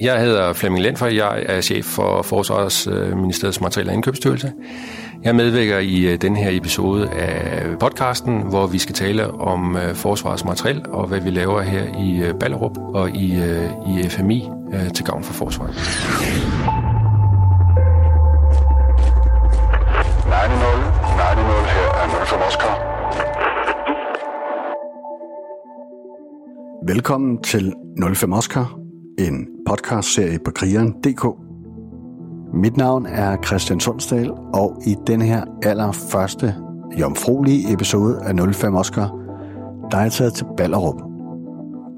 Jeg hedder Flemming Lindfer, jeg er chef for Forsvarsministeriets øh, Materiel- og Indkøbsstyrelse. Jeg medvirker i øh, den her episode af podcasten, hvor vi skal tale om øh, forsvarets materiel og hvad vi laver her i Ballerup og i, i FMI til gavn for forsvaret. 9-0, 9-0 her er 0 for Moskva. Velkommen til 05 Oscar, en podcastserie på krigeren.dk. Mit navn er Christian Sundsdal, og i den her allerførste jomfruelige episode af 05 Oscar, der er jeg taget til Ballerup.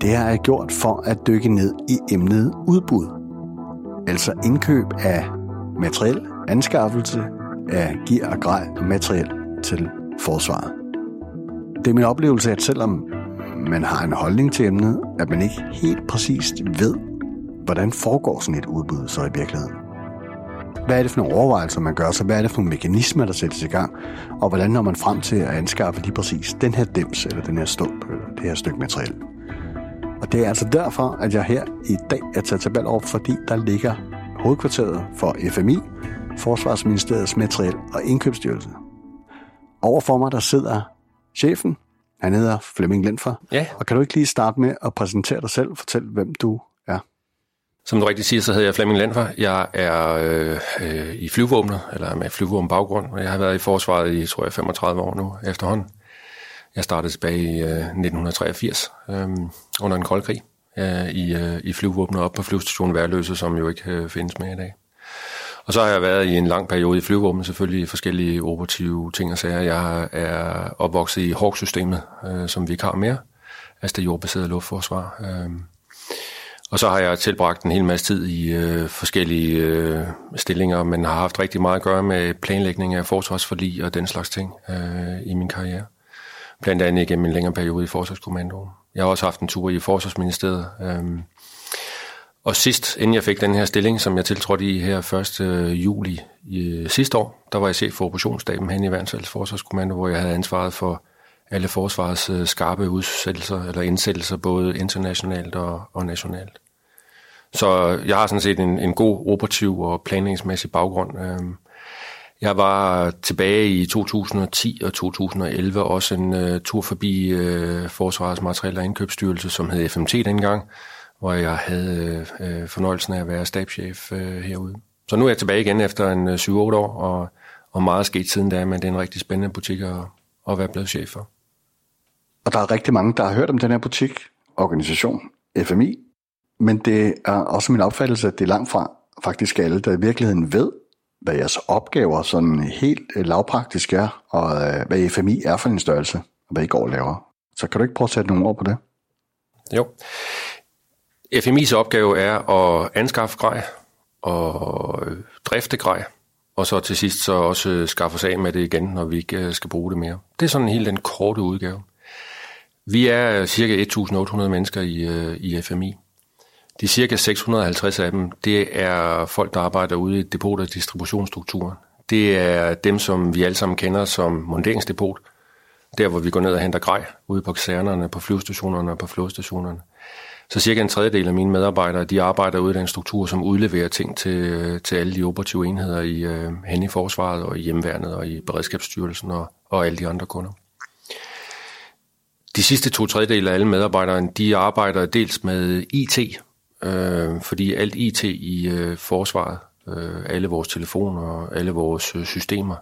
Det har jeg gjort for at dykke ned i emnet udbud. Altså indkøb af materiel, anskaffelse af gear og grej og materiel til forsvaret. Det er min oplevelse, at selvom man har en holdning til emnet, at man ikke helt præcist ved, hvordan foregår sådan et udbud så i virkeligheden. Hvad er det for nogle overvejelser, man gør så? Hvad er det for nogle mekanismer, der sættes i gang? Og hvordan når man frem til at anskaffe lige præcis den her dims, eller den her stump, eller det her stykke materiel? Og det er altså derfor, at jeg her i dag er taget tabel op, fordi der ligger hovedkvarteret for FMI, Forsvarsministeriets Materiel og Indkøbsstyrelse. Overfor mig der sidder chefen, han hedder Flemming Lindfer. Ja. Og kan du ikke lige starte med at præsentere dig selv og fortælle, hvem du er? Som du rigtig siger, så hedder jeg Flemming Lindfer. Jeg er øh, øh, i flyvåbnet, eller med flyvåben baggrund, og jeg har været i forsvaret i, tror jeg, 35 år nu efterhånden. Jeg startede tilbage i øh, 1983 øh, under en kold krig øh, i, øh, i flyvåbnet op på flyvestationen Værløse, som jo ikke øh, findes med i dag. Og så har jeg været i en lang periode i flyvåbnet, selvfølgelig i forskellige operative ting og sager. Jeg er opvokset i Hawk-systemet, øh, som vi ikke har mere, altså det jordbaserede luftforsvar. Øh, og så har jeg tilbragt en hel masse tid i øh, forskellige øh, stillinger, men har haft rigtig meget at gøre med planlægning af forsvarsforlig og den slags ting øh, i min karriere. Blandt andet igennem en længere periode i Forsvarskommandoen. Jeg har også haft en tur i Forsvarsministeriet. Øh, og sidst, inden jeg fik den her stilling, som jeg tiltrådte i her 1. Øh, juli i, øh, sidste år, der var jeg chef for operationsstaben hen i Værnsals Forsvarskommando, hvor jeg havde ansvaret for alle forsvarets øh, skarpe udsættelser eller indsættelser, både internationalt og, og nationalt. Så jeg har sådan set en, en god operativ og planlægningsmæssig baggrund. Øhm, jeg var tilbage i 2010 og 2011 også en uh, tur forbi uh, Forsvarets Materiel- og Indkøbsstyrelse, som hed FMT dengang, hvor jeg havde uh, fornøjelsen af at være stabschef uh, herude. Så nu er jeg tilbage igen efter en uh, 7-8 år, og, og meget er sket siden da, men det er en rigtig spændende butik at, at være blevet chef for. Og der er rigtig mange, der har hørt om den her butik, organisation, FMI, men det er også min opfattelse, at det er langt fra faktisk alle, der i virkeligheden ved, hvad jeres opgaver sådan helt øh, lavpraktisk er, og øh, hvad FMI er for en størrelse, og hvad I går og laver. Så kan du ikke prøve at sætte nogle ord på det? Jo. FMI's opgave er at anskaffe grej og øh, drifte grej, og så til sidst så også øh, skaffe os af med det igen, når vi ikke øh, skal bruge det mere. Det er sådan helt den korte udgave. Vi er cirka 1.800 mennesker i, i FMI. De cirka 650 af dem, det er folk, der arbejder ude i depot- og distributionsstrukturen. Det er dem, som vi alle sammen kender som monteringsdepot, Der, hvor vi går ned og henter grej ude på kasernerne, på flyvestationerne og på flådestationerne. Så cirka en tredjedel af mine medarbejdere, de arbejder ude i den struktur, som udleverer ting til, øh, til alle de operative enheder i, øh, hen i forsvaret og i hjemværnet og i beredskabsstyrelsen og, og alle de andre kunder. De sidste to tredjedel af alle medarbejdere, de arbejder dels med IT, øh, fordi alt IT i øh, forsvaret, øh, alle vores telefoner og alle vores øh, systemer,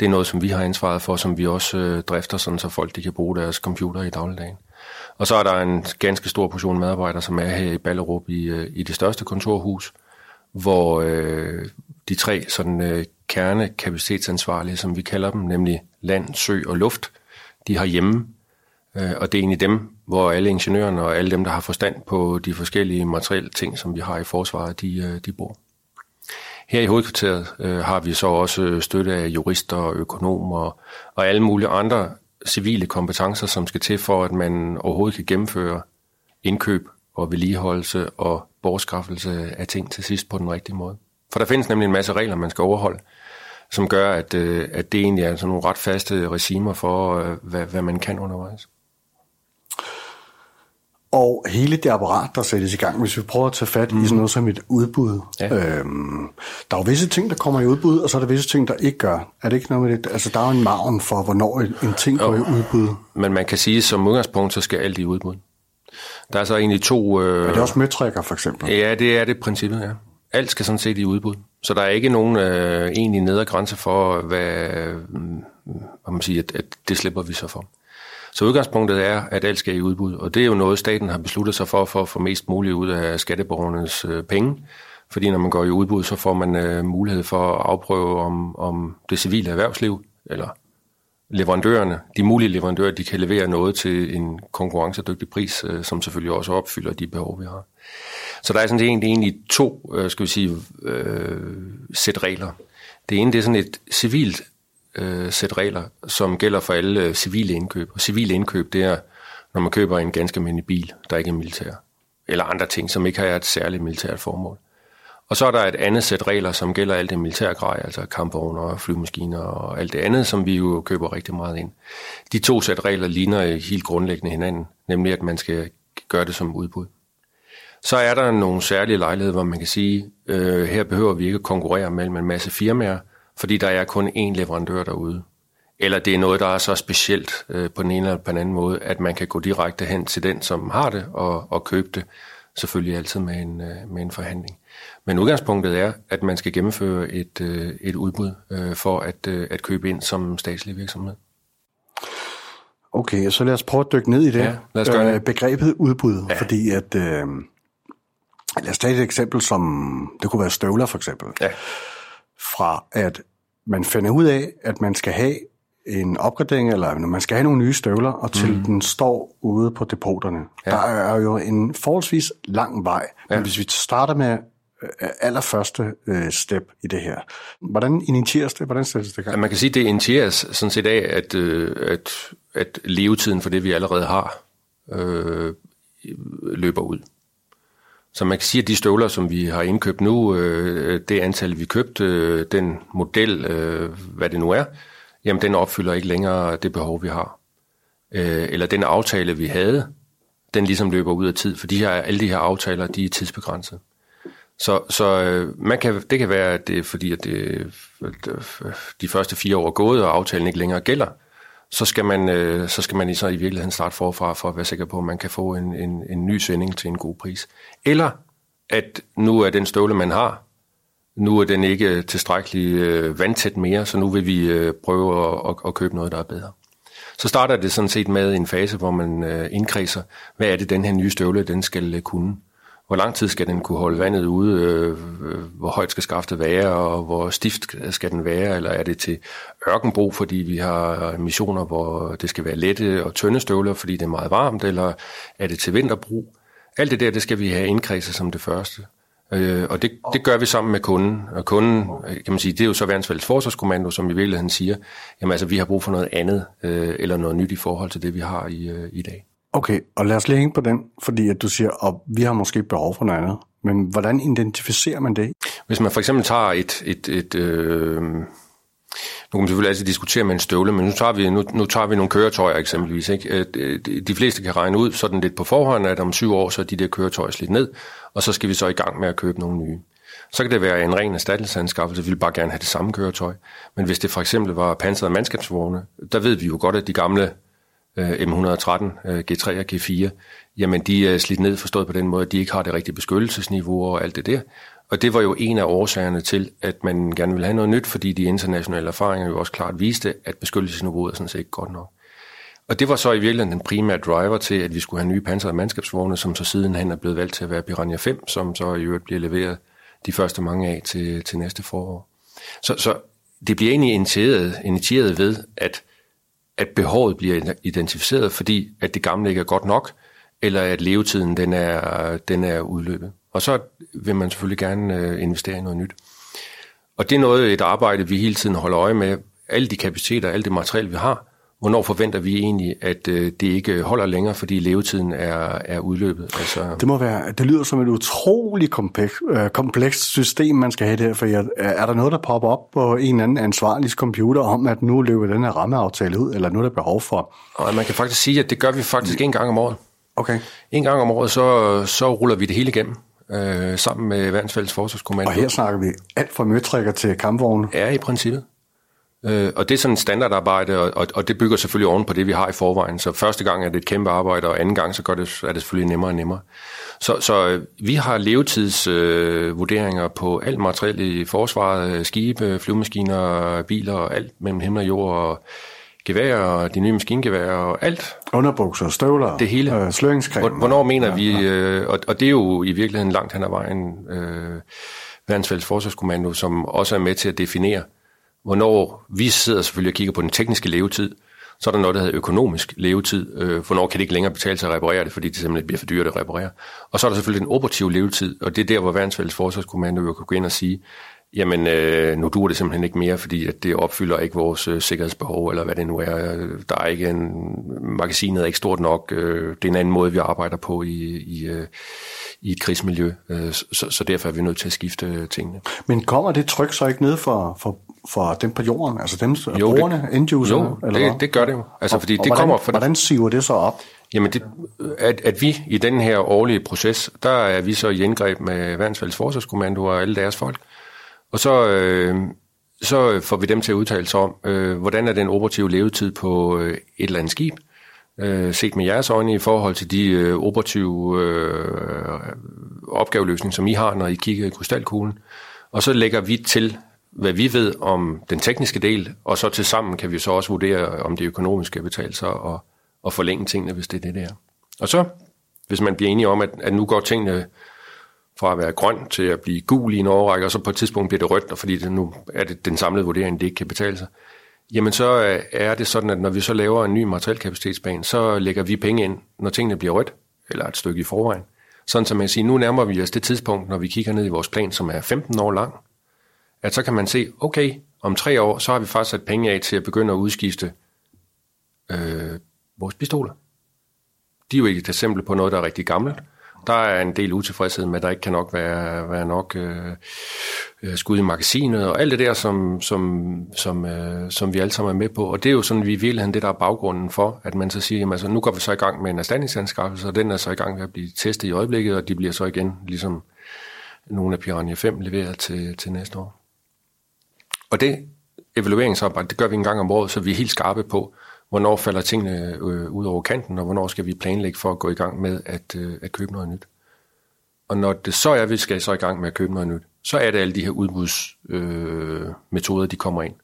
det er noget, som vi har ansvaret for, som vi også øh, drifter, sådan så folk de kan bruge deres computer i dagligdagen. Og så er der en ganske stor portion medarbejdere, som er her i Ballerup i, øh, i det største kontorhus, hvor øh, de tre sådan øh, kernekapacitetsansvarlige, som vi kalder dem, nemlig land, sø og luft, de har hjemme Øh, og det er egentlig dem, hvor alle ingeniørerne og alle dem, der har forstand på de forskellige materielle ting, som vi har i forsvaret, de, øh, de bor. Her i hovedkvarteret øh, har vi så også støtte af jurister og økonomer og alle mulige andre civile kompetencer, som skal til for, at man overhovedet kan gennemføre indkøb og vedligeholdelse og bortskaffelse af ting til sidst på den rigtige måde. For der findes nemlig en masse regler, man skal overholde, som gør, at, øh, at det egentlig er sådan nogle ret faste regimer for, øh, hvad, hvad man kan undervejs og hele det apparat, der sættes i gang, hvis vi prøver at tage fat mm. i sådan noget som et udbud. Ja. Øhm, der er jo visse ting, der kommer i udbud, og så er der visse ting, der ikke gør. Er det ikke noget med det? Altså, der er jo en maven for, hvornår en ting går i udbud. Men man kan sige, at som udgangspunkt, så skal alt i udbud. Der er så egentlig to... Øh... Er det også møtrækker, for eksempel? Ja, det er det princippet, ja. Alt skal sådan set i udbud. Så der er ikke nogen øh, egentlig nedre grænse for, hvad, øh, hvad man siger, at, at det slipper vi så for. Så udgangspunktet er, at alt skal i udbud, og det er jo noget, staten har besluttet sig for, for at få mest muligt ud af skatteborgernes øh, penge. Fordi når man går i udbud, så får man øh, mulighed for at afprøve, om, om det civile erhvervsliv, eller leverandørerne, de mulige leverandører, de kan levere noget til en konkurrencedygtig pris, øh, som selvfølgelig også opfylder de behov, vi har. Så der er sådan egentlig, egentlig to, øh, skal vi sige, øh, sæt regler. Det ene, det er sådan et civilt øh, sæt regler, som gælder for alle øh, civile indkøb. Og civile indkøb, det er, når man køber en ganske almindelig bil, der ikke er militær. Eller andre ting, som ikke har et særligt militært formål. Og så er der et andet sæt regler, som gælder alt det militære grej, altså kampvogne flymaskiner og alt det andet, som vi jo køber rigtig meget ind. De to sæt regler ligner helt grundlæggende hinanden, nemlig at man skal gøre det som udbud. Så er der nogle særlige lejligheder, hvor man kan sige, øh, her behøver vi ikke at konkurrere mellem en masse firmaer, fordi der er kun én leverandør derude. Eller det er noget, der er så specielt øh, på den ene eller på den anden måde, at man kan gå direkte hen til den, som har det, og, og købe det. Selvfølgelig altid med en, øh, med en forhandling. Men udgangspunktet er, at man skal gennemføre et, øh, et udbud øh, for at, øh, at købe ind som statslig virksomhed. Okay, så lad os prøve at dykke ned i det. Ja, lad os gøre det. Øh, begrebet udbud, ja. fordi at... Øh, lad os tage et eksempel som... Det kunne være støvler for eksempel. Ja. Fra at man finder ud af, at man skal have en opgradering, eller man skal have nogle nye støvler, og til mm. den står ude på depoterne. Ja. Der er jo en forholdsvis lang vej, ja. men hvis vi starter med øh, allerførste øh, step i det her. Hvordan initieres det? Hvordan sættes det gang? Man kan sige, at det initieres sådan set af, at, øh, at, at levetiden for det, vi allerede har, øh, løber ud. Så man kan sige, at de støvler, som vi har indkøbt nu, øh, det antal, vi købte, øh, den model, øh, hvad det nu er, jamen den opfylder ikke længere det behov, vi har. Øh, eller den aftale, vi havde, den ligesom løber ud af tid, for de her, alle de her aftaler, de er tidsbegrænset. Så, så øh, man kan, det kan være, at det er fordi, at det, øh, de første fire år er gået, og aftalen ikke længere gælder så skal man, øh, så skal man i, så i virkeligheden starte forfra for at være sikker på, at man kan få en, en, en ny sending til en god pris. Eller at nu er den støvle, man har, nu er den ikke tilstrækkeligt øh, vandtæt mere, så nu vil vi øh, prøve at, at, at købe noget, der er bedre. Så starter det sådan set med en fase, hvor man øh, indkredser, hvad er det, den her nye støvle, den skal øh, kunne. Hvor lang tid skal den kunne holde vandet ude? Øh, hvor højt skal skaftet være, og hvor stift skal den være? Eller er det til ørkenbrug, fordi vi har missioner, hvor det skal være lette og tynde støvler, fordi det er meget varmt? Eller er det til vinterbrug? Alt det der, det skal vi have indkredset som det første. Øh, og det, det gør vi sammen med kunden. Og kunden, øh, kan man sige, det er jo så Værnsfældes Forsvarskommando, som i virkeligheden siger, jamen altså, vi har brug for noget andet, øh, eller noget nyt i forhold til det, vi har i, øh, i dag. Okay, og lad os lige hænge på den, fordi at du siger, at vi har måske behov for noget andet. Men hvordan identificerer man det? Hvis man for eksempel tager et... et, et øh, nu kan man selvfølgelig altid diskutere med en støvle, men nu tager vi, nu, nu tager vi nogle køretøjer eksempelvis. Ikke? Øh, de fleste kan regne ud sådan lidt på forhånd, at om syv år, så er de der køretøjer slidt ned, og så skal vi så i gang med at købe nogle nye. Så kan det være en ren erstattelsesanskaffelse, vi vil bare gerne have det samme køretøj. Men hvis det for eksempel var pansrede mandskabsvogne, der ved vi jo godt, at de gamle Øh, M113, G3 og øh, G4, jamen de er slidt ned forstået på den måde, at de ikke har det rigtige beskyttelsesniveau og alt det der. Og det var jo en af årsagerne til, at man gerne ville have noget nyt, fordi de internationale erfaringer jo også klart viste, at beskyttelsesniveauet er sådan set ikke godt nok. Og det var så i virkeligheden den primære driver til, at vi skulle have nye pansrede mandskabsvogne, som så sidenhen er blevet valgt til at være Piranha 5, som så i øvrigt bliver leveret de første mange af til, til næste forår. Så, så det bliver egentlig initieret, initieret ved, at at behovet bliver identificeret, fordi at det gamle ikke er godt nok, eller at levetiden den er, den er udløbet. Og så vil man selvfølgelig gerne øh, investere i noget nyt. Og det er noget, et arbejde, vi hele tiden holder øje med. Alle de kapaciteter, alt det materiale, vi har, hvornår forventer vi egentlig, at øh, det ikke holder længere, fordi levetiden er, er udløbet? Altså... Det må være, det lyder som et utroligt kompleks, øh, komplekst system, man skal have der, for er, er der noget, der popper op på en eller anden ansvarlig computer om, at nu løber den her rammeaftale ud, eller nu er der behov for? Og man kan faktisk sige, at det gør vi faktisk en gang om året. Okay. En gang om året, så, så ruller vi det hele igennem, øh, sammen med Værnsfælles Forsvarskommando. Og her snakker vi alt fra møtrækker til kampvogne. Ja, i princippet. Øh, og det er sådan et standardarbejde, og, og, og det bygger selvfølgelig oven på det, vi har i forvejen. Så første gang er det et kæmpe arbejde, og anden gang så gør det, er det selvfølgelig nemmere og nemmere. Så, så øh, vi har levetidsvurderinger øh, på alt materiel i forsvaret, øh, skibe, flyvemaskiner, biler, og alt mellem himmel og jord, og geværer, og de nye maskingeværer, og alt. Underbukser, støvler, det hele. Øh, sløringskrem. Hvornår mener ja, vi, øh, og, og det er jo i virkeligheden langt hen ad vejen, øh, Verdensfælles Forsvarskommando, som også er med til at definere, hvornår vi sidder selvfølgelig og kigger på den tekniske levetid, så er der noget, der hedder økonomisk levetid. Øh, hvornår kan det ikke længere betale sig at reparere det, fordi det simpelthen bliver for dyrt at reparere. Og så er der selvfølgelig den operative levetid, og det er der, hvor Verdensfælles Forsvarskommando jo kan gå ind og sige, jamen øh, nu duer det simpelthen ikke mere, fordi at det opfylder ikke vores øh, sikkerhedsbehov, eller hvad det nu er. Der er ikke en, magasinet er ikke stort nok. Øh, det er en anden måde, vi arbejder på i, i, øh, i et krigsmiljø, øh, så, så derfor er vi nødt til at skifte øh, tingene. Men kommer det tryk så ikke ned for, for, for dem på jorden, altså dem jo, brugerne, end-userne? Jo, eller det, det gør det jo. Altså, fordi og, det og kommer hvordan, hvordan siver det så op? Jamen, det, at, at vi i den her årlige proces, der er vi så i indgreb med Værnsfælles Forsvarskommando og alle deres folk, og så, øh, så får vi dem til at udtale sig om, øh, hvordan er den operative levetid på øh, et eller andet skib, øh, set med jeres øjne i forhold til de øh, operative øh, opgaveløsninger, som I har, når I kigger i krystalkuglen. Og så lægger vi til, hvad vi ved om den tekniske del, og så til sammen kan vi så også vurdere, om det økonomiske betale sig og, og forlænge tingene, hvis det er det, der. Og så, hvis man bliver enige om, at, at nu går tingene fra at være grøn til at blive gul i en overrække, og så på et tidspunkt bliver det rødt, og fordi det nu er det den samlede vurdering, det ikke kan betale sig, jamen så øh, er det sådan, at når vi så laver en ny materielkapacitetsplan, så lægger vi penge ind, når tingene bliver rødt, eller et stykke i forvejen. Sådan som man siger, nu nærmer vi os det tidspunkt, når vi kigger ned i vores plan, som er 15 år lang, at så kan man se, okay, om tre år, så har vi faktisk sat penge af til at begynde at udskifte øh, vores pistoler. De er jo ikke et eksempel på noget, der er rigtig gammelt, der er en del utilfredshed med, at der ikke kan nok være, være nok øh, øh, skud i magasinet, og alt det der, som, som, som, øh, som vi alle sammen er med på. Og det er jo sådan, vi i virkeligheden det, der er baggrunden for, at man så siger, jamen, altså, nu går vi så i gang med en erstatningsanskaffelse, og den er så i gang med at blive testet i øjeblikket, og de bliver så igen, ligesom nogle af Piranha 5, leveret til, til næste år. Og det evalueringsarbejde, det gør vi en gang om året, så vi er helt skarpe på, hvornår falder tingene øh, ud over kanten, og hvornår skal vi planlægge for at gå i gang med at, øh, at købe noget nyt. Og når det så er, at vi skal så i gang med at købe noget nyt, så er det alle de her udbudsmetoder, øh, de kommer ind.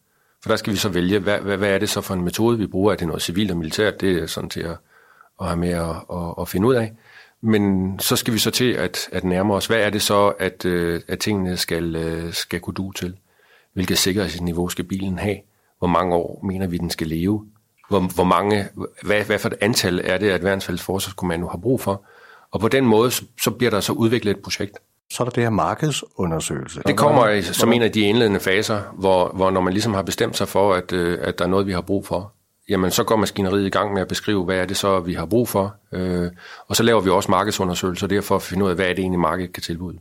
For der skal vi så vælge, hvad, hvad, hvad er det så for en metode, vi bruger? Er det noget civilt og militært? Det er sådan til at, at have med at, at, at finde ud af. Men så skal vi så til at, at nærme os, hvad er det så, at, øh, at tingene skal, øh, skal kunne du til? Hvilket sikkerhedsniveau skal bilen have? Hvor mange år mener vi, den skal leve? Hvor, hvor mange, hvad, hvad for et antal er det, at Værnsfælles Forsvarskommando har brug for. Og på den måde, så, så bliver der så udviklet et projekt. Så er der det her markedsundersøgelse. Det kommer som en af de indledende faser, hvor, hvor når man ligesom har bestemt sig for, at, øh, at der er noget, vi har brug for, jamen så går maskineriet i gang med at beskrive, hvad er det så, vi har brug for. Øh, og så laver vi også markedsundersøgelser, derfor at finde ud af, hvad er det egentlig, markedet kan tilbyde.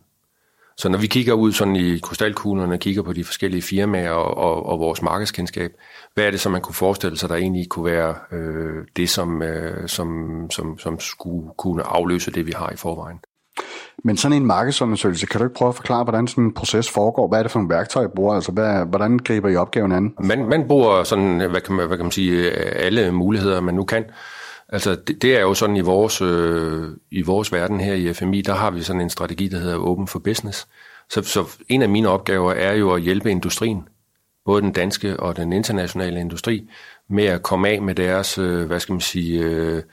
Så når vi kigger ud sådan i krystalkuglen og kigger på de forskellige firmaer og, og, og vores markedskendskab, hvad er det, som man kunne forestille sig, der egentlig kunne være øh, det, som, øh, som, som, som skulle kunne afløse det, vi har i forvejen? Men sådan en markedsundersøgelse, kan du ikke prøve at forklare, hvordan sådan en proces foregår? Hvad er det for nogle værktøjer, I bruger? Altså, hvad, hvordan griber I opgaven an? Man, man bruger sådan, hvad kan man, hvad kan man sige, alle muligheder, man nu kan. Altså, det, det er jo sådan i vores, øh, i vores verden her i FMI, der har vi sådan en strategi, der hedder Open for Business. Så, så en af mine opgaver er jo at hjælpe industrien, både den danske og den internationale industri, med at komme af med deres, øh, hvad skal man sige, øh,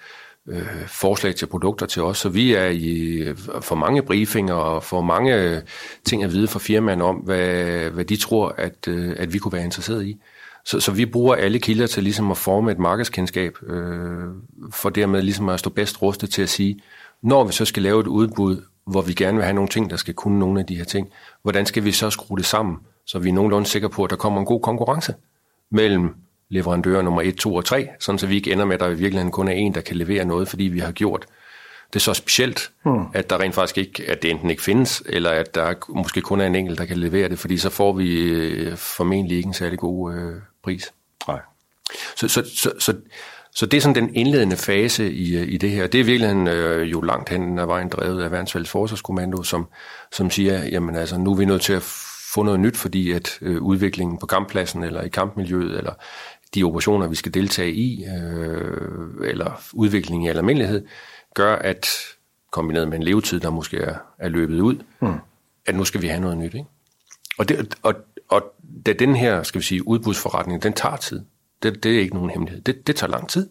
øh, forslag til produkter til os. Så vi er i for mange briefinger og for mange ting at vide fra firmaerne om, hvad, hvad de tror, at, øh, at vi kunne være interesseret i. Så, så vi bruger alle kilder til ligesom at forme et markedskendskab, øh, for dermed ligesom at stå bedst rustet til at sige, når vi så skal lave et udbud, hvor vi gerne vil have nogle ting, der skal kunne nogle af de her ting, hvordan skal vi så skrue det sammen, så vi er nogenlunde sikre på, at der kommer en god konkurrence mellem leverandører nummer 1, 2 og 3, sådan så vi ikke ender med, at der i virkeligheden kun er en, der kan levere noget, fordi vi har gjort det så specielt, mm. at der rent faktisk ikke, at det enten ikke findes, eller at der måske kun er en enkelt, der kan levere det, fordi så får vi øh, formentlig ikke en særlig god øh, pris. Nej. Så, så, så, så Så det er sådan den indledende fase i, i det her. Det er virkelig øh, jo langt hen ad vejen drevet af Værnsfælles Forsvarskommando, som, som siger, jamen altså, nu er vi nødt til at få noget nyt, fordi at øh, udviklingen på kamppladsen eller i kampmiljøet, eller de operationer, vi skal deltage i, øh, eller udviklingen i almindelighed, gør, at kombineret med en levetid, der måske er, er løbet ud, mm. at nu skal vi have noget nyt. Ikke? Og, det, og, og da den her, skal vi sige, udbudsforretning, den tager tid. Det, det er ikke nogen hemmelighed. Det, det tager lang tid.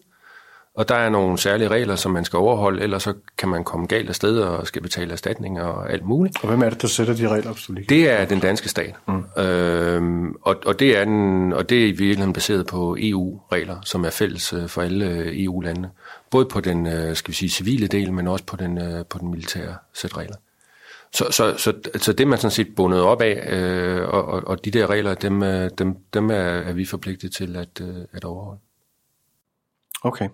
Og der er nogle særlige regler, som man skal overholde, ellers så kan man komme galt af sted og skal betale erstatning og alt muligt. Og hvem er det, der sætter de regler, lige Det er den danske stat. Mm. Øhm, og, og, det er den, og det er i virkeligheden baseret på EU-regler, som er fælles øh, for alle øh, EU-landene. Både på den, øh, skal vi sige, civile del, men også på den, på den militære sæt regler. Så, så, så, så det man sådan set bundet op af, øh, og, og de der regler, dem, dem, dem er, er vi forpligtet til at, at overholde. Okay.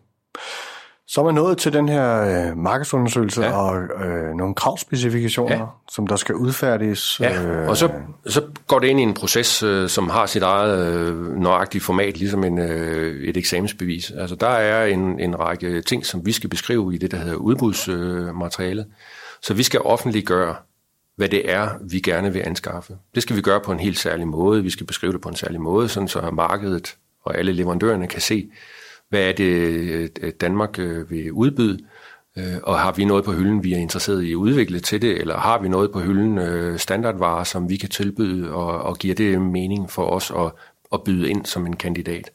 Så er man nået til den her øh, markedsundersøgelse ja. og øh, nogle kravspecifikationer, ja. som der skal udfærdiges. Ja, øh, og så, så går det ind i en proces, øh, som har sit eget øh, nøjagtige format, ligesom en, øh, et eksamensbevis. Altså der er en, en række ting, som vi skal beskrive i det, der hedder udbudsmaterialet. Øh, så vi skal offentliggøre, hvad det er, vi gerne vil anskaffe. Det skal vi gøre på en helt særlig måde. Vi skal beskrive det på en særlig måde, sådan så markedet og alle leverandørerne kan se, hvad er det, øh, Danmark øh, vil udbyde, øh, og har vi noget på hylden, vi er interesseret i at udvikle til det, eller har vi noget på hylden, standardvarer, som vi kan tilbyde, og, og giver det mening for os at, at byde ind som en kandidat.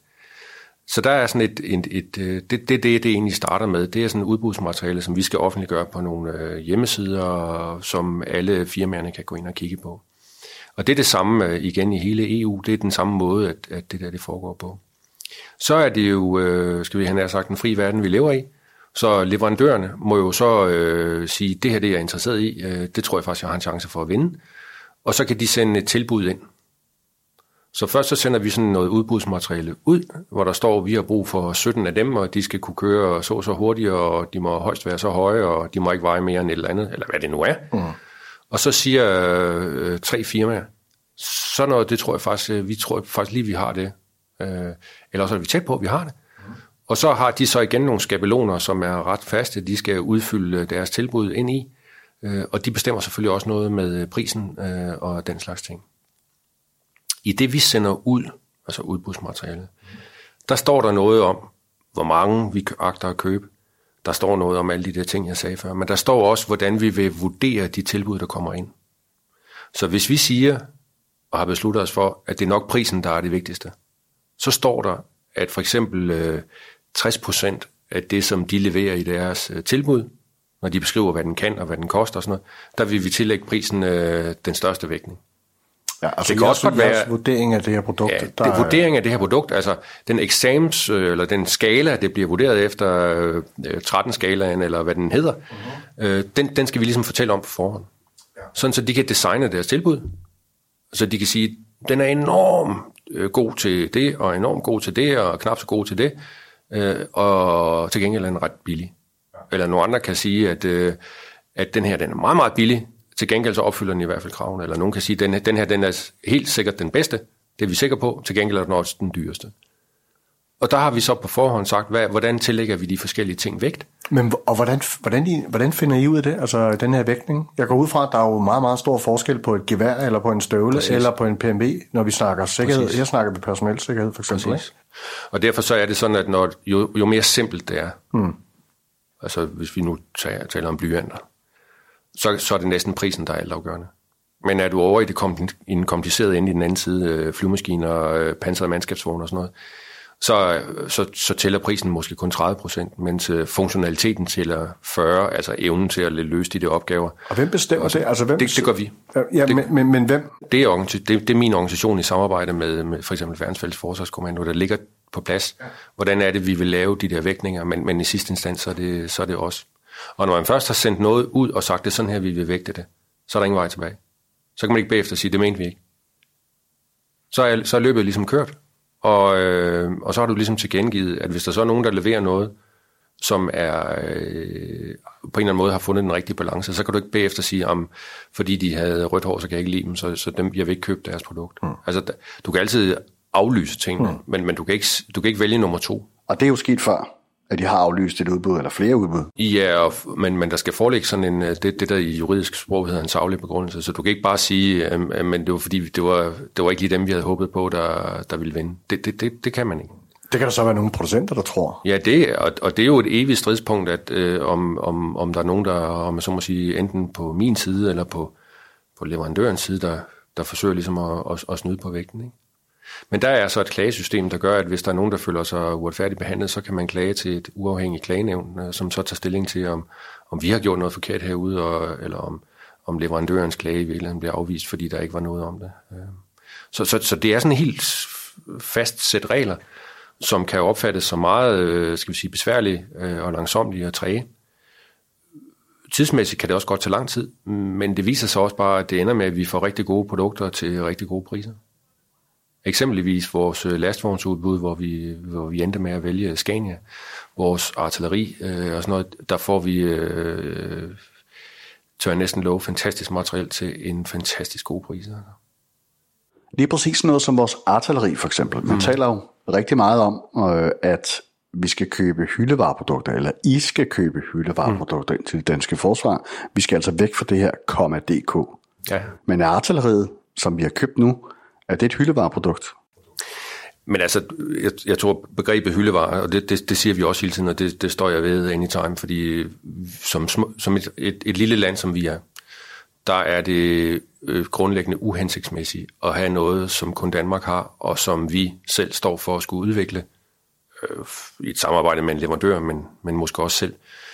Så der er sådan et, et, et øh, det, det, det, det egentlig starter med, det er sådan et udbudsmateriale, som vi skal offentliggøre på nogle øh, hjemmesider, som alle firmaerne kan gå ind og kigge på. Og det er det samme øh, igen i hele EU, det er den samme måde, at, at det der det foregår på så er det jo, skal vi have sagt, en fri verden, vi lever i. Så leverandørerne må jo så øh, sige, det her det er jeg interesseret i, øh, det tror jeg faktisk, jeg har en chance for at vinde. Og så kan de sende et tilbud ind. Så først så sender vi sådan noget udbudsmateriale ud, hvor der står, at vi har brug for 17 af dem, og de skal kunne køre så så hurtigt, og de må højst være så høje, og de må ikke veje mere end et eller andet, eller hvad det nu er. Mm. Og så siger øh, tre firmaer, så noget, det tror jeg faktisk, øh, vi tror faktisk lige, vi har det. Øh, eller også er vi tæt på, at vi har det. Og så har de så igen nogle skabeloner, som er ret faste, de skal udfylde deres tilbud ind i, øh, og de bestemmer selvfølgelig også noget med prisen øh, og den slags ting. I det vi sender ud, altså udbudsmaterialet, der står der noget om, hvor mange vi agter at købe. Der står noget om alle de der ting, jeg sagde før, men der står også, hvordan vi vil vurdere de tilbud, der kommer ind. Så hvis vi siger, og har besluttet os for, at det er nok prisen, der er det vigtigste, så står der, at for eksempel øh, 60% af det, som de leverer i deres øh, tilbud, når de beskriver, hvad den kan og hvad den koster og sådan noget, der vil vi tillægge prisen øh, den største vægtning. Ja, altså det kan også godt være vurdering af det her produkt. Ja, der det er vurdering af det her produkt, altså den eksamens, øh, eller den skala, det bliver vurderet efter øh, 13 skalaen, eller hvad den hedder, øh, den, den skal vi ligesom fortælle om på forhånd. Ja. Sådan så de kan designe deres tilbud, så de kan sige, den er enormt øh, god til det, og enormt god til det, og knap så god til det, øh, og til gengæld er den ret billig. Ja. Eller nogle andre kan sige, at, øh, at den her den er meget, meget billig, til gengæld så opfylder den i hvert fald kravene. Eller nogen kan sige, at den, den her den er helt sikkert den bedste, det er vi sikre på, til gengæld er den også den dyreste. Og der har vi så på forhånd sagt, hvad, hvordan tillægger vi de forskellige ting vægt. Men og hvordan, hvordan, I, hvordan finder I ud af det, altså den her vægtning? Jeg går ud fra, at der er jo meget, meget stor forskel på et gevær, eller på en støvle, Præcis. eller på en PMB, når vi snakker sikkerhed. Præcis. Jeg snakker med personel sikkerhed, for eksempel. Præcis. Og derfor så er det sådan, at når, jo, jo mere simpelt det er, hmm. altså hvis vi nu tager, taler om blyanter, så, så er det næsten prisen, der er altafgørende. Men er du over i, det kom, i den komplicerede ende i den anden side, øh, flyvemaskiner, øh, pansrede mandskabsvogne og sådan noget, så, så, så tæller prisen måske kun 30 procent, mens øh, funktionaliteten tæller 40, altså evnen til at løse de der opgaver. Og hvem bestemmer det? Altså, hvem det, det gør vi. Ja, det, men, men, men hvem? Det er, det, det er min organisation i samarbejde med, med for eksempel Værnsfælles Forsvarskommando, der ligger på plads. Hvordan er det, vi vil lave de der vægtninger, men, men i sidste instans, så er, det, så er det os. Og når man først har sendt noget ud og sagt, det er sådan her, vi vil vægte det, så er der ingen vej tilbage. Så kan man ikke bagefter sige, det mente vi ikke. Så er, så er løbet ligesom kørt. Og, øh, og så har du ligesom tilkendegivet, at hvis der så er nogen, der leverer noget, som er øh, på en eller anden måde har fundet den rigtige balance, så kan du ikke bagefter sige, om fordi de havde rødt hår, så kan jeg ikke lide dem, så, så dem, jeg vil ikke købe deres produkt. Mm. Altså, du kan altid aflyse ting, mm. men, men du, kan ikke, du kan ikke vælge nummer to. Og det er jo sket før. At de har aflyst et udbud eller flere udbud. Ja, og, men, men der skal foreligge sådan en, øh, det, det der i juridisk sprog hedder en saglig begrundelse, så du kan ikke bare sige, at men det var fordi, det var, det var ikke lige dem, vi havde håbet på, der, der ville vinde. Det, det, det, det kan man ikke. Det kan der så være nogle producenter, der tror. Ja, det, og, og det er jo et evigt stridspunkt, at øh, om, om, om der er nogen, der, om så må sige, enten på min side eller på, på leverandørens side, der, der forsøger ligesom at, at, at snyde på vægten. Ikke? Men der er så et klagesystem, der gør, at hvis der er nogen, der føler sig uretfærdigt behandlet, så kan man klage til et uafhængigt klagenævn, øh, som så tager stilling til, om, om vi har gjort noget forkert herude, og, eller om, om leverandørens klage i virkeligheden bliver afvist, fordi der ikke var noget om det. Øh. Så, så, så det er sådan en helt fast sæt regler, som kan opfattes som meget øh, skal vi sige, besværlige og langsomlige og træge. Tidsmæssigt kan det også godt tage lang tid, men det viser sig også bare, at det ender med, at vi får rigtig gode produkter til rigtig gode priser. Eksempelvis vores øh, lastvognsudbud, hvor vi, hvor vi endte med at vælge Scania, vores artilleri øh, og sådan noget, der får vi, øh, tør jeg næsten love, fantastisk materiel til en fantastisk god pris. Altså. Lige præcis noget som vores artilleri for eksempel. Man mm. taler jo rigtig meget om, øh, at vi skal købe hyldevareprodukter, eller I skal købe hyldevareprodukter mm. ind til det danske forsvar. Vi skal altså væk fra det her .dk. Ja. Men artilleriet, som vi har købt nu, er det et hyldevareprodukt? Men altså, jeg, jeg tror begrebet hyldevare, og det, det, det siger vi også hele tiden, og det, det står jeg ved anytime, fordi øh, som, som et, et, et lille land, som vi er, der er det øh, grundlæggende uhensigtsmæssigt at have noget, som kun Danmark har, og som vi selv står for at skulle udvikle øh, i et samarbejde med en leverandør, men, men måske også selv. Øh,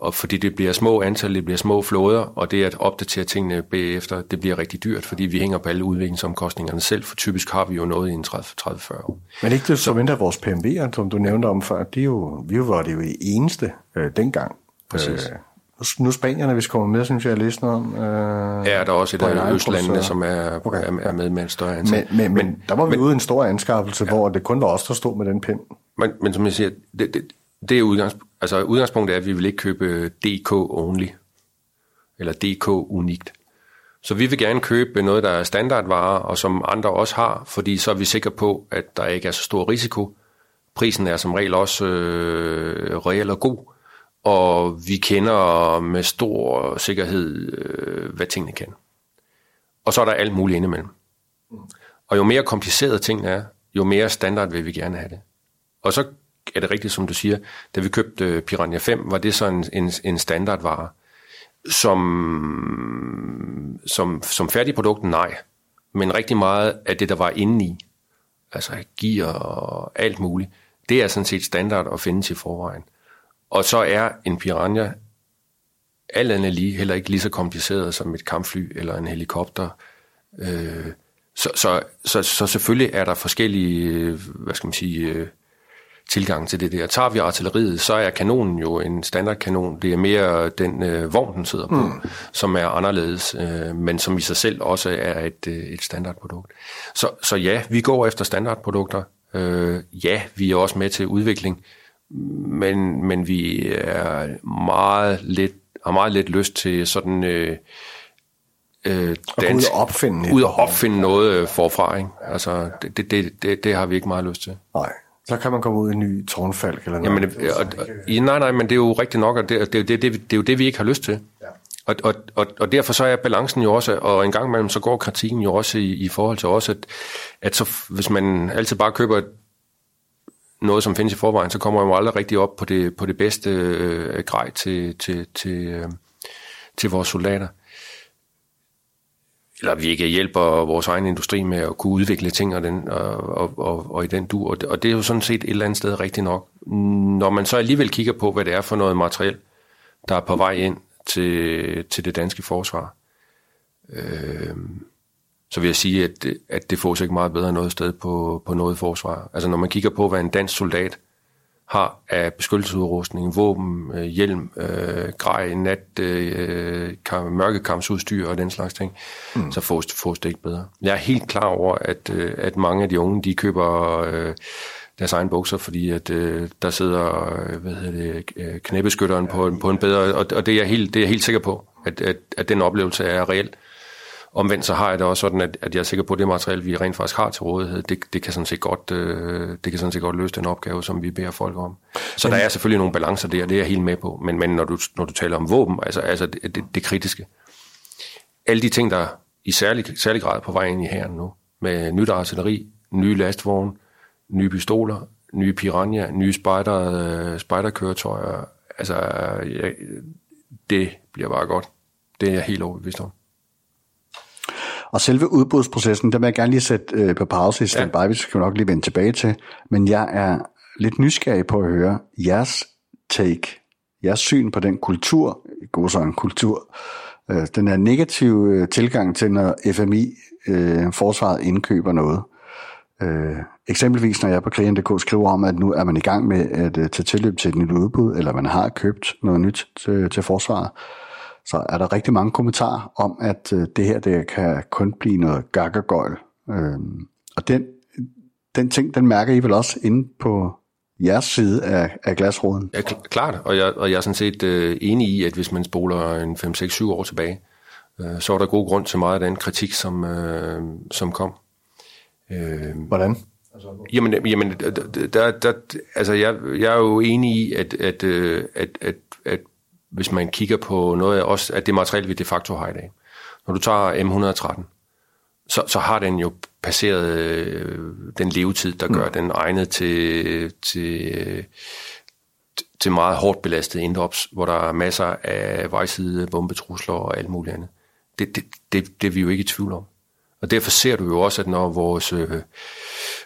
og fordi det bliver små antal, det bliver små flåder, og det at opdatere tingene bagefter, det bliver rigtig dyrt, fordi vi hænger på alle udviklingsomkostningerne selv, for typisk har vi jo noget i en 30-40 år. Men ikke det så mindre vores PMV'er, som du nævnte om før, de jo, vi var det jo eneste øh, dengang. Præcis. Øh, nu Spanierne, hvis kommer med, synes jeg, jeg læste noget om. Øh, ja, der er også et af østlandene, som er, okay, er, er med med en større. Men, men, men, men der var vi men, ude i en stor anskaffelse, ja. hvor det kun var os, der stod med den pind. Men, men som jeg siger, det, det, det er udgangs, altså udgangspunktet er, at vi vil ikke købe øh, DK only, eller DK unikt. Så vi vil gerne købe noget, der er standardvarer, og som andre også har, fordi så er vi sikre på, at der ikke er så stor risiko. Prisen er som regel også øh, reel og god, og vi kender med stor sikkerhed, øh, hvad tingene kan. Og så er der alt muligt indimellem. Og jo mere komplicerede tingene er, jo mere standard vil vi gerne have det. Og så er det rigtigt, som du siger, da vi købte øh, Piranha 5, var det så en, en, en standardvare. Som, som, som færdigprodukt, nej. Men rigtig meget af det, der var inde i, altså gear og alt muligt, det er sådan set standard at finde til forvejen. Og så er en Piranha alt andet lige heller ikke lige så kompliceret som et kampfly eller en helikopter. Øh, så, så, så, så selvfølgelig er der forskellige, øh, hvad skal man sige, øh, tilgang til det der. Tager vi artilleriet, så er kanonen jo en standardkanon. Det er mere den øh, vogn, den sidder på, mm. som er anderledes, øh, men som i sig selv også er et, øh, et standardprodukt. Så, så ja, vi går efter standardprodukter. Øh, ja, vi er også med til udvikling, men, men vi er meget lidt, har meget lidt lyst til sådan... Øh, øh, dansk, ud og opfinde, ud og opfinde noget øh, forfra. Ikke? Altså, det, det, det, det har vi ikke meget lyst til. Nej. Så kan man komme ud i en ny tårnfalk eller noget. Jamen, og, og, og, nej, nej, men det er jo rigtigt nok, og det, det, det, det, det er jo det, vi ikke har lyst til. Ja. Og, og, og, og derfor så er balancen jo også, og en gang imellem så går kritikken jo også i, i forhold til os, at, at så, hvis man altid bare køber noget, som findes i forvejen, så kommer man jo aldrig rigtig op på det, på det bedste øh, grej til, til, til, øh, til vores soldater eller vi ikke hjælper vores egen industri med at kunne udvikle ting og, den, og, og, og, og i den du. Og det, og det er jo sådan set et eller andet sted rigtigt nok. Når man så alligevel kigger på, hvad det er for noget materiel, der er på vej ind til, til det danske forsvar, øh, så vil jeg sige, at, at det får sig ikke meget bedre noget sted på, på noget forsvar. Altså når man kigger på, hvad en dansk soldat har af beskyttelsesudrustning, våben, øh, hjelm, øh, grej, nat, øh, kam, mørkekampsudstyr og den slags ting, mm. så fås, fås det ikke bedre. Jeg er helt klar over, at, øh, at mange af de unge, de køber øh, deres egen bukser, fordi at øh, der sidder øh, hvad hedder det, øh, knæbeskytteren på, på en bedre, og, og det, er jeg helt, det er jeg helt sikker på, at, at, at den oplevelse er reelt. Omvendt så har jeg det også sådan, at, at jeg er sikker på, at det materiale, vi rent faktisk har til rådighed, det, det, kan, sådan set godt, øh, det kan sådan set godt løse den opgave, som vi beder folk om. Så men, der er selvfølgelig nogle balancer der, det er jeg helt med på. Men, men når, du, når du taler om våben, altså, altså det, det, det kritiske, alle de ting, der i særlig, særlig grad på vej ind i herren nu, med nyt artilleri, nye lastvogne, nye pistoler, nye piranha, nye spider, øh, spiderkøretøjer, altså ja, det bliver bare godt. Det er jeg helt overbevist om. Og selve udbudsprocessen, der vil jeg gerne lige sætte øh, på pause i standby, ja. vi skal nok lige vende tilbage til. Men jeg er lidt nysgerrig på at høre jeres take, jeres syn på den kultur, god så en kultur, øh, den her negative øh, tilgang til, når FMI, øh, forsvaret, indkøber noget. Øh, eksempelvis når jeg på krigen.dk skriver om, at nu er man i gang med at uh, tage tilløb til et nyt udbud, eller man har købt noget nyt til, til forsvaret, så er der rigtig mange kommentarer om, at uh, det her det kan kun blive noget gakkegøjl. Øh, og den, den ting, den mærker I vel også inde på jeres side af, af glasråden? Ja, klart, og jeg, og jeg er sådan set uh, enig i, at hvis man spoler en 5-6-7 år tilbage, uh, så er der god grund til meget af den kritik, som, som kom. Øh, Hvordan? Jamen, jamen der, der, altså jeg, jeg er jo enig i, at, at, øh, at, at, at hvis man kigger på noget af os, at det materiale, vi de facto har i dag. Når du tager M113, så, så har den jo passeret øh, den levetid, der gør mm. den egnet til, til, til meget hårdt belastet indops, hvor der er masser af vejside, bombetrusler og alt muligt andet. Det, det, det, det er vi jo ikke i tvivl om. Og derfor ser du jo også, at når vores, øh,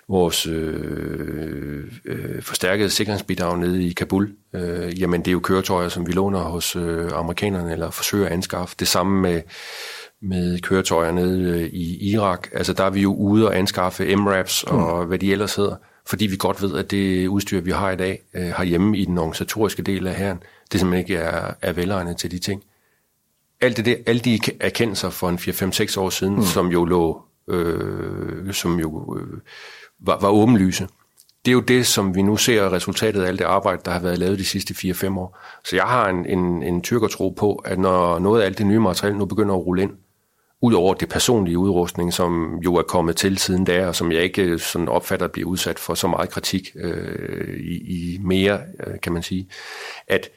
vores øh, øh, forstærkede sikkerhedsbidrag nede i Kabul, øh, jamen det er jo køretøjer, som vi låner hos øh, amerikanerne eller forsøger at anskaffe. Det samme med, med køretøjer nede øh, i Irak. Altså der er vi jo ude og anskaffe MRAPs og mm. hvad de ellers hedder, fordi vi godt ved, at det udstyr, vi har i dag øh, herhjemme i den organisatoriske del af herren, det simpelthen ikke er, er velegnet til de ting alt det der, alle de erkendelser for en 4-5-6 år siden, mm. som jo lå, øh, som jo øh, var, var åbenlyse. Det er jo det, som vi nu ser resultatet af alt det arbejde, der har været lavet de sidste 4-5 år. Så jeg har en, en, en tyrkertro på, at når noget af alt det nye materiale nu begynder at rulle ind, ud over det personlige udrustning, som jo er kommet til siden da, og som jeg ikke sådan opfatter at blive udsat for så meget kritik øh, i, i mere, øh, kan man sige, at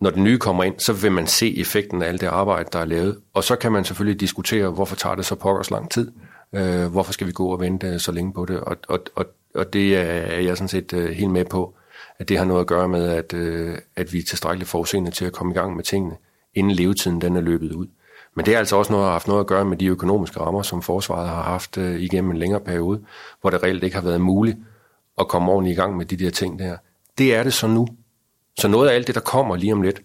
når den nye kommer ind, så vil man se effekten af alt det arbejde, der er lavet. Og så kan man selvfølgelig diskutere, hvorfor tager det så pokkers lang tid? Øh, hvorfor skal vi gå og vente øh, så længe på det? Og, og, og, og det er jeg sådan set øh, helt med på, at det har noget at gøre med, at, øh, at vi er tilstrækkeligt forudseende til at komme i gang med tingene, inden levetiden den er løbet ud. Men det er altså også noget, har haft noget at gøre med de økonomiske rammer, som forsvaret har haft øh, igennem en længere periode, hvor det reelt ikke har været muligt at komme ordentligt i gang med de der ting der. Det er det så nu. Så noget af alt det, der kommer lige om lidt,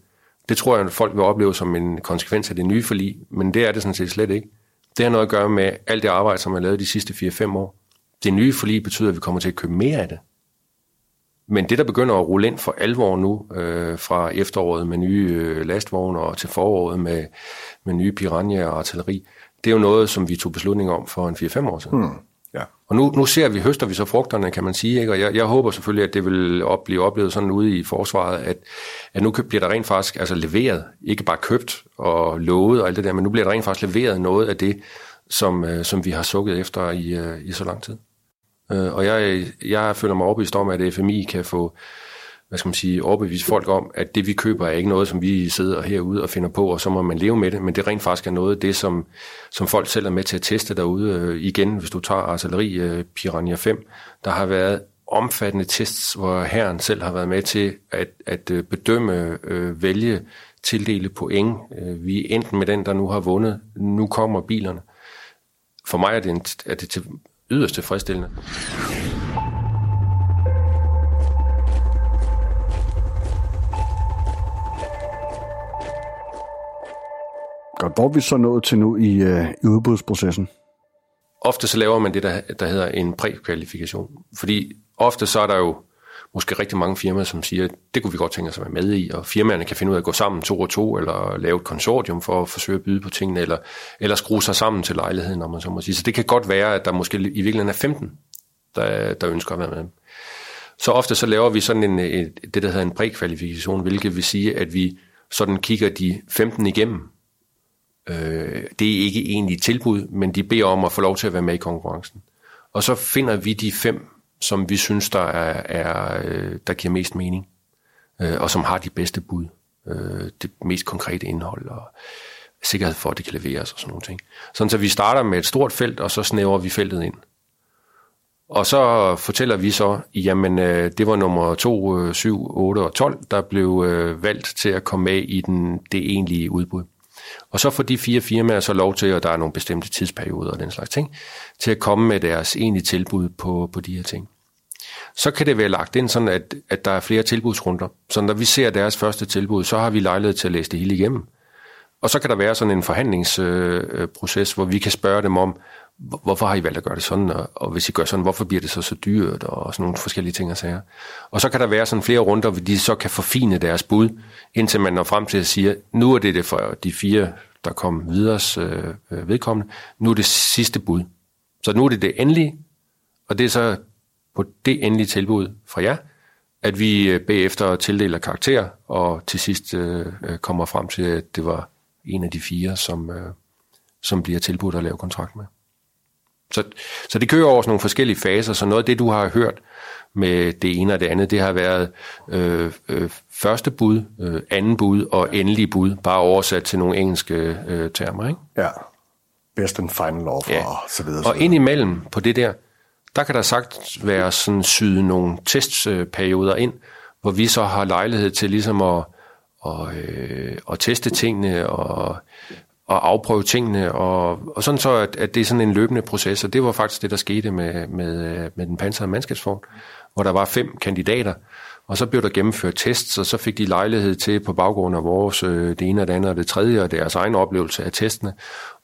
det tror jeg, at folk vil opleve som en konsekvens af det nye forlig, men det er det sådan set slet ikke. Det har noget at gøre med alt det arbejde, som er lavet de sidste 4-5 år. Det nye forlig betyder, at vi kommer til at købe mere af det. Men det, der begynder at rulle ind for alvor nu, øh, fra efteråret med nye øh, lastvogne og til foråret med, med nye piranha og artilleri, det er jo noget, som vi tog beslutning om for en 4-5 år siden. Hmm. Og nu, nu ser vi, høster vi så frugterne, kan man sige, ikke? og jeg, jeg håber selvfølgelig, at det vil op, blive oplevet sådan ude i forsvaret, at, at nu bliver der rent faktisk altså leveret, ikke bare købt og lovet og alt det der, men nu bliver der rent faktisk leveret noget af det, som, øh, som vi har sukket efter i, øh, i så lang tid. Øh, og jeg, jeg føler mig overbevist om, at FMI kan få hvad skal man sige, overbevise folk om, at det vi køber er ikke noget, som vi sidder herude og finder på, og så må man leve med det, men det rent faktisk er noget af det, som, som folk selv er med til at teste derude. Øh, igen, hvis du tager artilleri øh, Piranha 5, der har været omfattende tests, hvor herren selv har været med til at, at øh, bedømme, øh, vælge, tildele point. Øh, vi er enten med den, der nu har vundet. Nu kommer bilerne. For mig er det, en, er det til yderst tilfredsstillende. Og hvor er vi så nået til nu i, øh, i udbudsprocessen? Ofte så laver man det, der, der hedder en prækvalifikation. Fordi ofte så er der jo måske rigtig mange firmaer, som siger, det kunne vi godt tænke os at være med i, og firmaerne kan finde ud af at gå sammen to og to, eller lave et konsortium for at forsøge at byde på tingene, eller, eller skrue sig sammen til lejligheden, om man så må sige. Så det kan godt være, at der måske i virkeligheden er 15, der, der ønsker at være med. Så ofte så laver vi sådan en, et, det, der hedder en prækvalifikation, hvilket vil sige, at vi sådan kigger de 15 igennem, Øh, det er ikke egentlig tilbud, men de beder om at få lov til at være med i konkurrencen. Og så finder vi de fem, som vi synes, der, er, er, øh, der giver mest mening, øh, og som har de bedste bud, øh, det mest konkrete indhold, og sikkerhed for, at det kan leveres og sådan nogle ting. Sådan så vi starter med et stort felt, og så snæver vi feltet ind. Og så fortæller vi så, jamen øh, det var nummer 2, 7, 8 og 12, der blev øh, valgt til at komme med i den, det egentlige udbud. Og så får de fire firmaer så lov til, og der er nogle bestemte tidsperioder og den slags ting, til at komme med deres egentlige tilbud på, på de her ting. Så kan det være lagt ind sådan, at, at der er flere tilbudsrunder. Så når vi ser deres første tilbud, så har vi lejlighed til at læse det hele igennem. Og så kan der være sådan en forhandlingsproces, øh, øh hvor vi kan spørge dem om, hvorfor har I valgt at gøre det sådan, og, og hvis I gør sådan, hvorfor bliver det så så dyrt, og sådan nogle forskellige ting og sager. Og så kan der være sådan flere runder, hvor de så kan forfine deres bud, indtil man når frem til at sige, nu er det det for de fire, der kom videre øh, øh, vedkommende, nu er det sidste bud. Så nu er det det endelige, og det er så på det endelige tilbud fra jer, at vi øh, bagefter tildeler karakter, og til sidst øh, øh, kommer frem til, at det var en af de fire, som, øh, som bliver tilbudt at lave kontrakt med. Så, så det kører over sådan nogle forskellige faser, så noget af det, du har hørt med det ene og det andet, det har været øh, øh, første bud, øh, anden bud og endelig bud, bare oversat til nogle engelske øh, termer. Ikke? Ja, best and final offer ja. og så videre. Og indimellem på det der, der kan der sagt være sådan syde nogle testperioder ind, hvor vi så har lejlighed til ligesom at, og, øh, at teste tingene og og afprøve tingene, og, og sådan så, at, at det er sådan en løbende proces, og det var faktisk det, der skete med, med, øh, med den pansrede mandskabsvogn, hvor der var fem kandidater, og så blev der gennemført tests, og så fik de lejlighed til på baggrund af vores, øh, det ene og det andet og det tredje, og deres egen oplevelse af testene,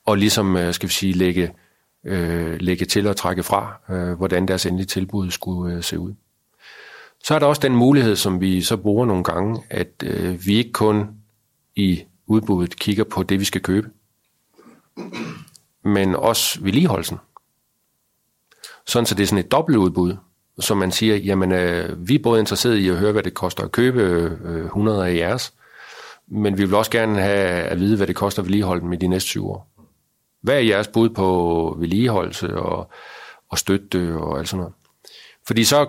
og ligesom, øh, skal vi sige, lægge, øh, lægge til og trække fra, øh, hvordan deres endelige tilbud skulle øh, se ud. Så er der også den mulighed, som vi så bruger nogle gange, at øh, vi ikke kun i udbuddet kigger på det, vi skal købe, men også vedligeholdelsen. Sådan så det er sådan et dobbeltudbud, så man siger, jamen øh, vi er både interesseret i at høre, hvad det koster at købe øh, 100 af jeres, men vi vil også gerne have at vide, hvad det koster at vedligeholde dem i de næste 20 år. Hvad er jeres bud på vedligeholdelse og, og støtte og alt sådan noget? Fordi så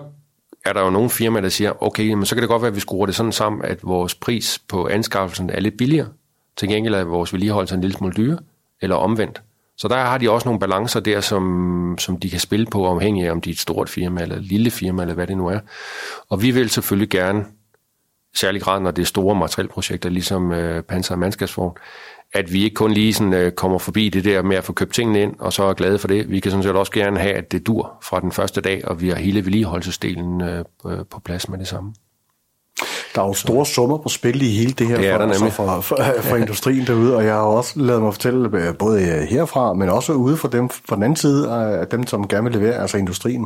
er der jo nogle firmaer, der siger, okay, men så kan det godt være, at vi skruer det sådan sammen, at vores pris på anskaffelsen er lidt billigere, til gengæld er vores vedligeholdelse en lille smule dyre, eller omvendt. Så der har de også nogle balancer der, som, som de kan spille på, afhængig af om de er et stort firma, eller et lille firma, eller hvad det nu er. Og vi vil selvfølgelig gerne, særlig grad når det er store materielprojekter, ligesom øh, panser og Mandskabsvogn, at vi ikke kun lige sådan, øh, kommer forbi det der med at få købt tingene ind, og så er glade for det. Vi kan sådan set også gerne have, at det dur fra den første dag, og vi har hele vedligeholdelsesdelen øh, øh på plads med det samme. Der er jo store summer på spil i hele det her det er for, der for, for, for, for industrien derude, og jeg har også lavet mig fortælle, øh, både herfra, men også ude for dem fra den anden side, af dem, som gerne vil levere, altså industrien,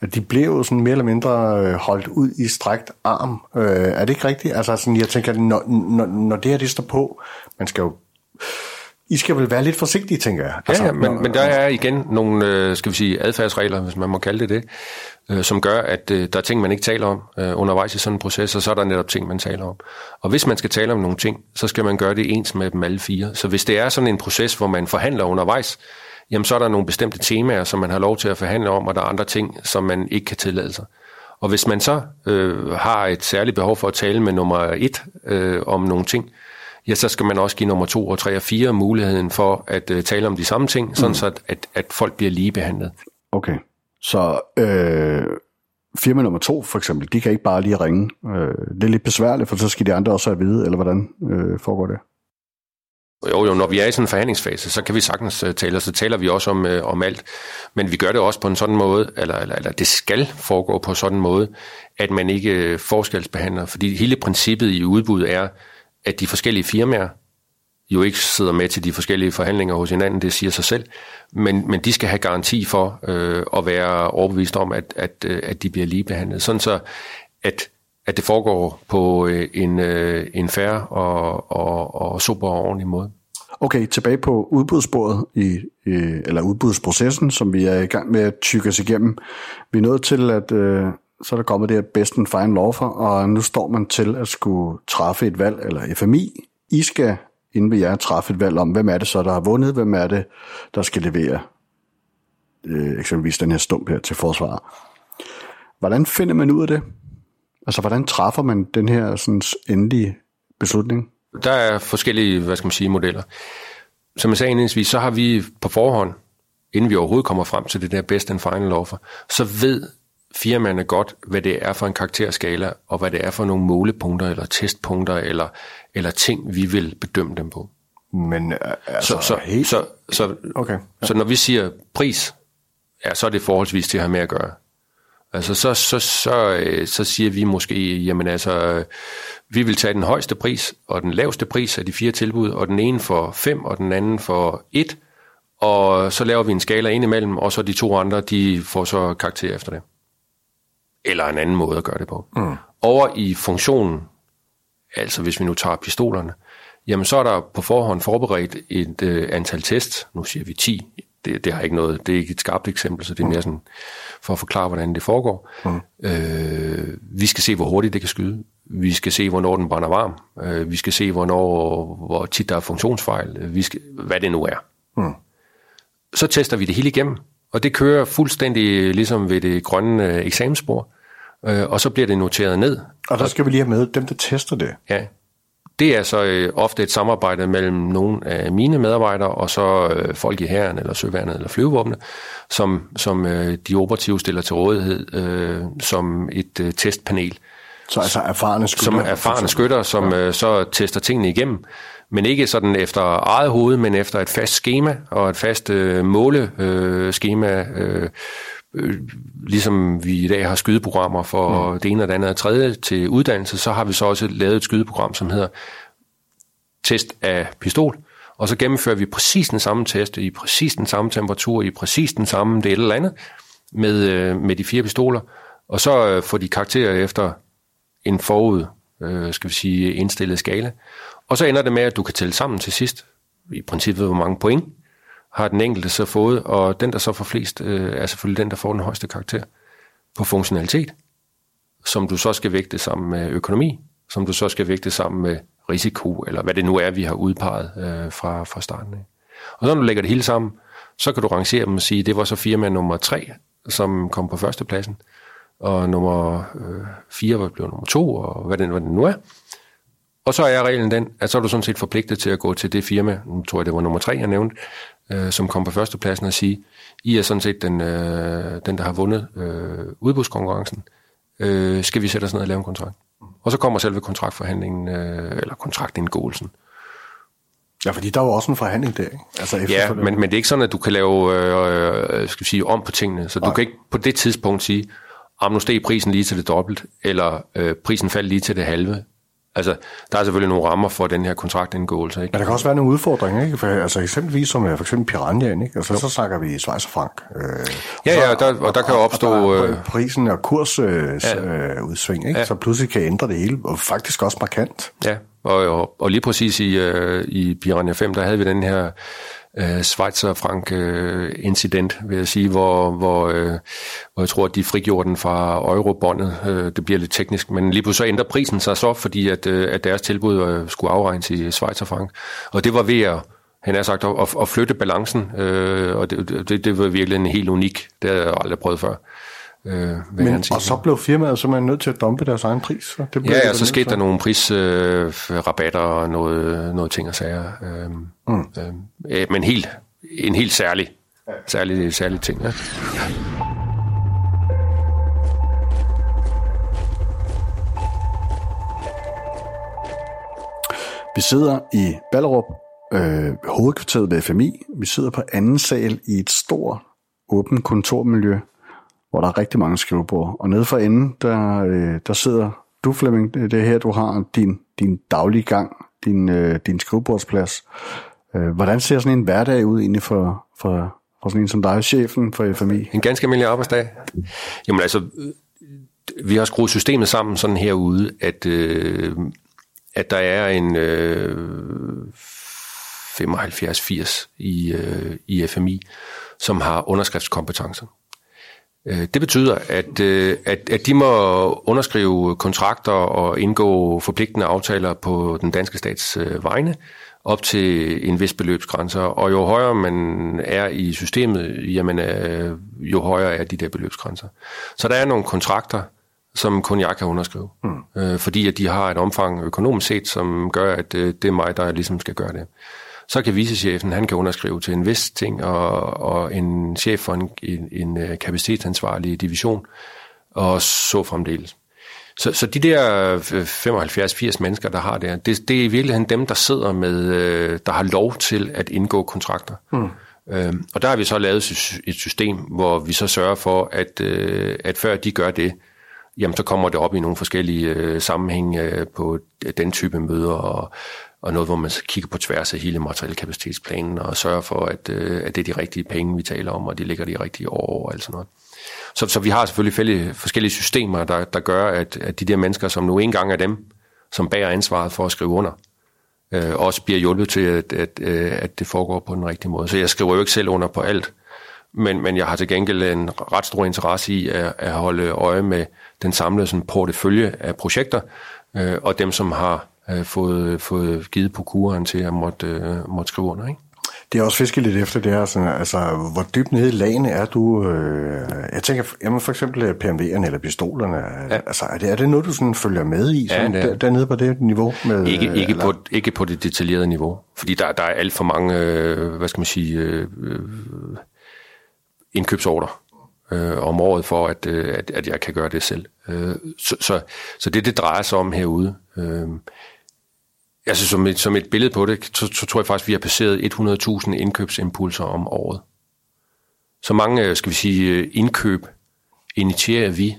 at de bliver jo sådan mere eller mindre øh, holdt ud i strækt arm. Øh, er det ikke rigtigt? Altså sådan, jeg tænker, når, når, når det her det står på, man skal jo i skal vel være lidt forsigtige, tænker jeg. Altså, ja, men, når, men der er igen nogle, skal vi sige, adfærdsregler, hvis man må kalde det det, øh, som gør, at øh, der er ting, man ikke taler om øh, undervejs i sådan en proces, og så er der netop ting, man taler om. Og hvis man skal tale om nogle ting, så skal man gøre det ens med dem alle fire. Så hvis det er sådan en proces, hvor man forhandler undervejs, jamen så er der nogle bestemte temaer, som man har lov til at forhandle om, og der er andre ting, som man ikke kan tillade sig. Og hvis man så øh, har et særligt behov for at tale med nummer et øh, om nogle ting, ja, så skal man også give nummer to og tre og fire muligheden for at øh, tale om de samme ting, sådan mm. så at, at, at folk bliver lige behandlet. Okay. Så øh, firma nummer to for eksempel, de kan ikke bare lige ringe. Øh, det er lidt besværligt, for så skal de andre også have at vide, eller hvordan øh, foregår det? Jo, jo, når vi er i sådan en forhandlingsfase, så kan vi sagtens uh, tale, og så taler vi også om, uh, om alt. Men vi gør det også på en sådan måde, eller, eller, eller det skal foregå på sådan en måde, at man ikke uh, forskelsbehandler. Fordi hele princippet i udbud er, at de forskellige firmaer jo ikke sidder med til de forskellige forhandlinger hos hinanden, det siger sig selv, men, men de skal have garanti for øh, at være overbevist om, at, at, øh, at de bliver ligebehandlet. Sådan så, at, at det foregår på øh, en, øh, en færre og, og, og super og ordentlig måde. Okay, tilbage på udbudsbordet, i, øh, eller udbudsprocessen, som vi er i gang med at tykke os igennem. Vi er nået til, at øh, så er der kommet det her best and final offer, og nu står man til at skulle træffe et valg, eller FMI. I skal inden vi jer træffe et valg om, hvem er det så, der har vundet, hvem er det, der skal levere øh, eksempelvis den her stump her til forsvaret. Hvordan finder man ud af det? Altså, hvordan træffer man den her sådan, endelige beslutning? Der er forskellige, hvad skal man sige, modeller. Som jeg sagde indledningsvis, så har vi på forhånd, inden vi overhovedet kommer frem til det der best and final offer, så ved firmaerne godt, hvad det er for en karakterskala, og hvad det er for nogle målepunkter, eller testpunkter, eller, eller ting, vi vil bedømme dem på. Men altså, så, så, helt... så, så, okay, ja. så når vi siger pris, ja, så er det forholdsvis til at have med at gøre. Altså, så, så, så, øh, så siger vi måske, jamen altså, vi vil tage den højeste pris, og den laveste pris af de fire tilbud, og den ene for fem, og den anden for et, og så laver vi en skala ind imellem, og så de to andre, de får så karakter efter det. Eller en anden måde at gøre det på. Mm. Over i funktionen, altså hvis vi nu tager pistolerne, jamen så er der på forhånd forberedt et øh, antal tests, nu siger vi 10, det, det har ikke noget, det er ikke et skarpt eksempel, så det er mere sådan for at forklare, hvordan det foregår. Mm. Øh, vi skal se, hvor hurtigt det kan skyde. Vi skal se, hvornår den brænder varm. Øh, vi skal se, hvornår, hvor tit der er funktionsfejl. Vi skal, hvad det nu er. Mm. Så tester vi det hele igennem, og det kører fuldstændig ligesom ved det grønne øh, eksamensbord, øh, og så bliver det noteret ned. Og der skal vi lige have med dem, der tester det. Ja, det er så øh, ofte et samarbejde mellem nogle af mine medarbejdere og så øh, folk i herren eller søværnet eller flyvevåbne, som, som øh, de operative stiller til rådighed øh, som et øh, testpanel. Så altså erfarne skytter? Som erfarne skytter, som ja. øh, så tester tingene igennem. Men ikke sådan efter eget hoved, men efter et fast schema og et fast øh, måleskema. Øh, øh, ligesom vi i dag har skydeprogrammer for mm. det ene og det andet og tredje til uddannelse, så har vi så også lavet et skydeprogram, som hedder test af pistol, og så gennemfører vi præcis den samme test i præcis den samme temperatur, i præcis den samme det eller andet med, øh, med de fire pistoler, og så øh, får de karakterer efter en forud, øh, skal vi sige, indstillet skala. Og så ender det med, at du kan tælle sammen til sidst, i princippet hvor mange point, har den enkelte så fået, og den, der så får flest, øh, er selvfølgelig den, der får den højeste karakter på funktionalitet, som du så skal vægte sammen med økonomi, som du så skal vægte sammen med risiko, eller hvad det nu er, vi har udpeget øh, fra, fra starten af. Og når du lægger det hele sammen, så kan du rangere dem og sige, det var så firma nummer 3, som kom på førstepladsen, og nummer øh, 4 var blevet nummer 2, og hvad det, hvad det nu er. Og så er reglen den, at så er du sådan set forpligtet til at gå til det firma, nu tror jeg, det var nummer 3, jeg nævnte, øh, som kom på førstepladsen og sige, I er sådan set den, øh, den der har vundet øh, udbudskonkurrencen. Øh, skal vi sætte os ned og lave en kontrakt? Og så kommer selve kontraktforhandlingen, øh, eller kontraktindgåelsen. Ja, fordi der var også en forhandling der, ikke? Altså ja, men, men det er ikke sådan, at du kan lave øh, skal vi sige, om på tingene. Så Nej. du kan ikke på det tidspunkt sige, om nu steg prisen lige til det dobbelt, eller øh, prisen faldt lige til det halve, Altså, der er selvfølgelig nogle rammer for den her kontraktindgåelse. Ikke? Men der kan også være nogle udfordringer, ikke? For, altså eksempelvis som for eksempel Piranha, ikke? Altså, så snakker vi Schweizerfrank. Øh, ja, ja, der, og der kan opstå... Og der øh, prisen og kursudsving, øh, ja. udsving, ikke? Ja. Så pludselig kan ændre det hele, og faktisk også markant. Ja, og, og, og lige præcis i, øh, i Piranha 5, der havde vi den her øh, Schweizer-frank-incident, vil jeg sige, hvor, hvor, øh, hvor jeg tror, at de frigjorde den fra eurobåndet. Øh, det bliver lidt teknisk, men lige pludselig ændrer prisen sig så, fordi at, øh, at deres tilbud øh, skulle afregnes i Schweizer-frank. Og det var ved at han har sagt, at, at flytte balancen, øh, og det, det, det var virkelig en helt unik. Det har jeg aldrig prøvet før. Øh, Men, og så blev firmaet simpelthen nødt til at dumpe deres egen pris? Så det blev ja, ja, så skete der nogle prisrabatter øh, og noget, noget ting og sager. Øh, mm. øh, men helt, en helt særlig, særlig, særlig ting. Ja. Vi sidder i Ballerup, øh, hovedkvarteret ved FMI. Vi sidder på anden sal i et stort, åbent kontormiljø hvor der er rigtig mange skrivebord. Og nede for enden, der, øh, der sidder du, Flemming. Det er her, du har din, din daglige gang, din, øh, din skrivebordsplads. Øh, hvordan ser sådan en hverdag ud egentlig for, for, for sådan en som dig, chefen for FMI? En ganske almindelig arbejdsdag? Jamen altså, øh, vi har skruet systemet sammen sådan herude, at, øh, at der er en øh, 75-80 i, øh, i FMI, som har underskriftskompetencer. Øh, det betyder, at, øh, at, at de må underskrive kontrakter og indgå forpligtende aftaler på den danske stats øh, vegne op til en vis beløbsgrænse. Og jo højere man er i systemet, jamen, jo højere er de der beløbsgrænser. Så der er nogle kontrakter, som kun jeg kan underskrive. Mm. fordi at de har et omfang økonomisk set, som gør, at det er mig, der ligesom skal gøre det. Så kan vicechefen, han kan underskrive til en vis ting, og, og en chef for en, en, en øh, kapacitetansvarlig division, og så fremdeles. Så, så de der 75-80 øh, mennesker, der har det, det, det er i virkeligheden dem, der sidder med, øh, der har lov til at indgå kontrakter. Mm. Øhm, og der har vi så lavet et system, hvor vi så sørger for, at, at før de gør det, jamen så kommer det op i nogle forskellige sammenhænge på den type møder, og og noget, hvor man kigger på tværs af hele materialkapacitetsplanen og sørger for, at, øh, at det er de rigtige penge, vi taler om, og de ligger de rigtige år og alt sådan noget. Så, så vi har selvfølgelig forskellige systemer, der, der gør, at, at de der mennesker, som nu engang er dem, som bærer ansvaret for at skrive under, øh, også bliver hjulpet til, at, at, øh, at det foregår på den rigtige måde. Så jeg skriver jo ikke selv under på alt, men, men jeg har til gengæld en ret stor interesse i at, at holde øje med den samlede sådan, portefølje af projekter, øh, og dem, som har øh, fået, fået givet på kuren til at måtte, øh, måtte skrive under. Ikke? Det er også fiske lidt efter det her, sådan, altså hvor dybt nede i lagene er du? Øh, jeg tænker, jamen for eksempel øh, PMW'erne eller pistolerne, ja. altså er det, er det noget, du sådan følger med i, sådan, ja, der, dernede på det niveau? Med, ikke, ikke, på, ikke på det detaljerede niveau, fordi der, der er alt for mange, øh, hvad skal man sige, øh, øh indkøbsorder øh, om året for, at, øh, at, at jeg kan gøre det selv. Øh, så, så, så det, det drejer sig om herude. Øh, Altså som et, som et billede på det, så, så tror jeg faktisk, vi har passeret 100.000 indkøbsimpulser om året. Så mange, øh, skal vi sige, øh, indkøb initierer vi.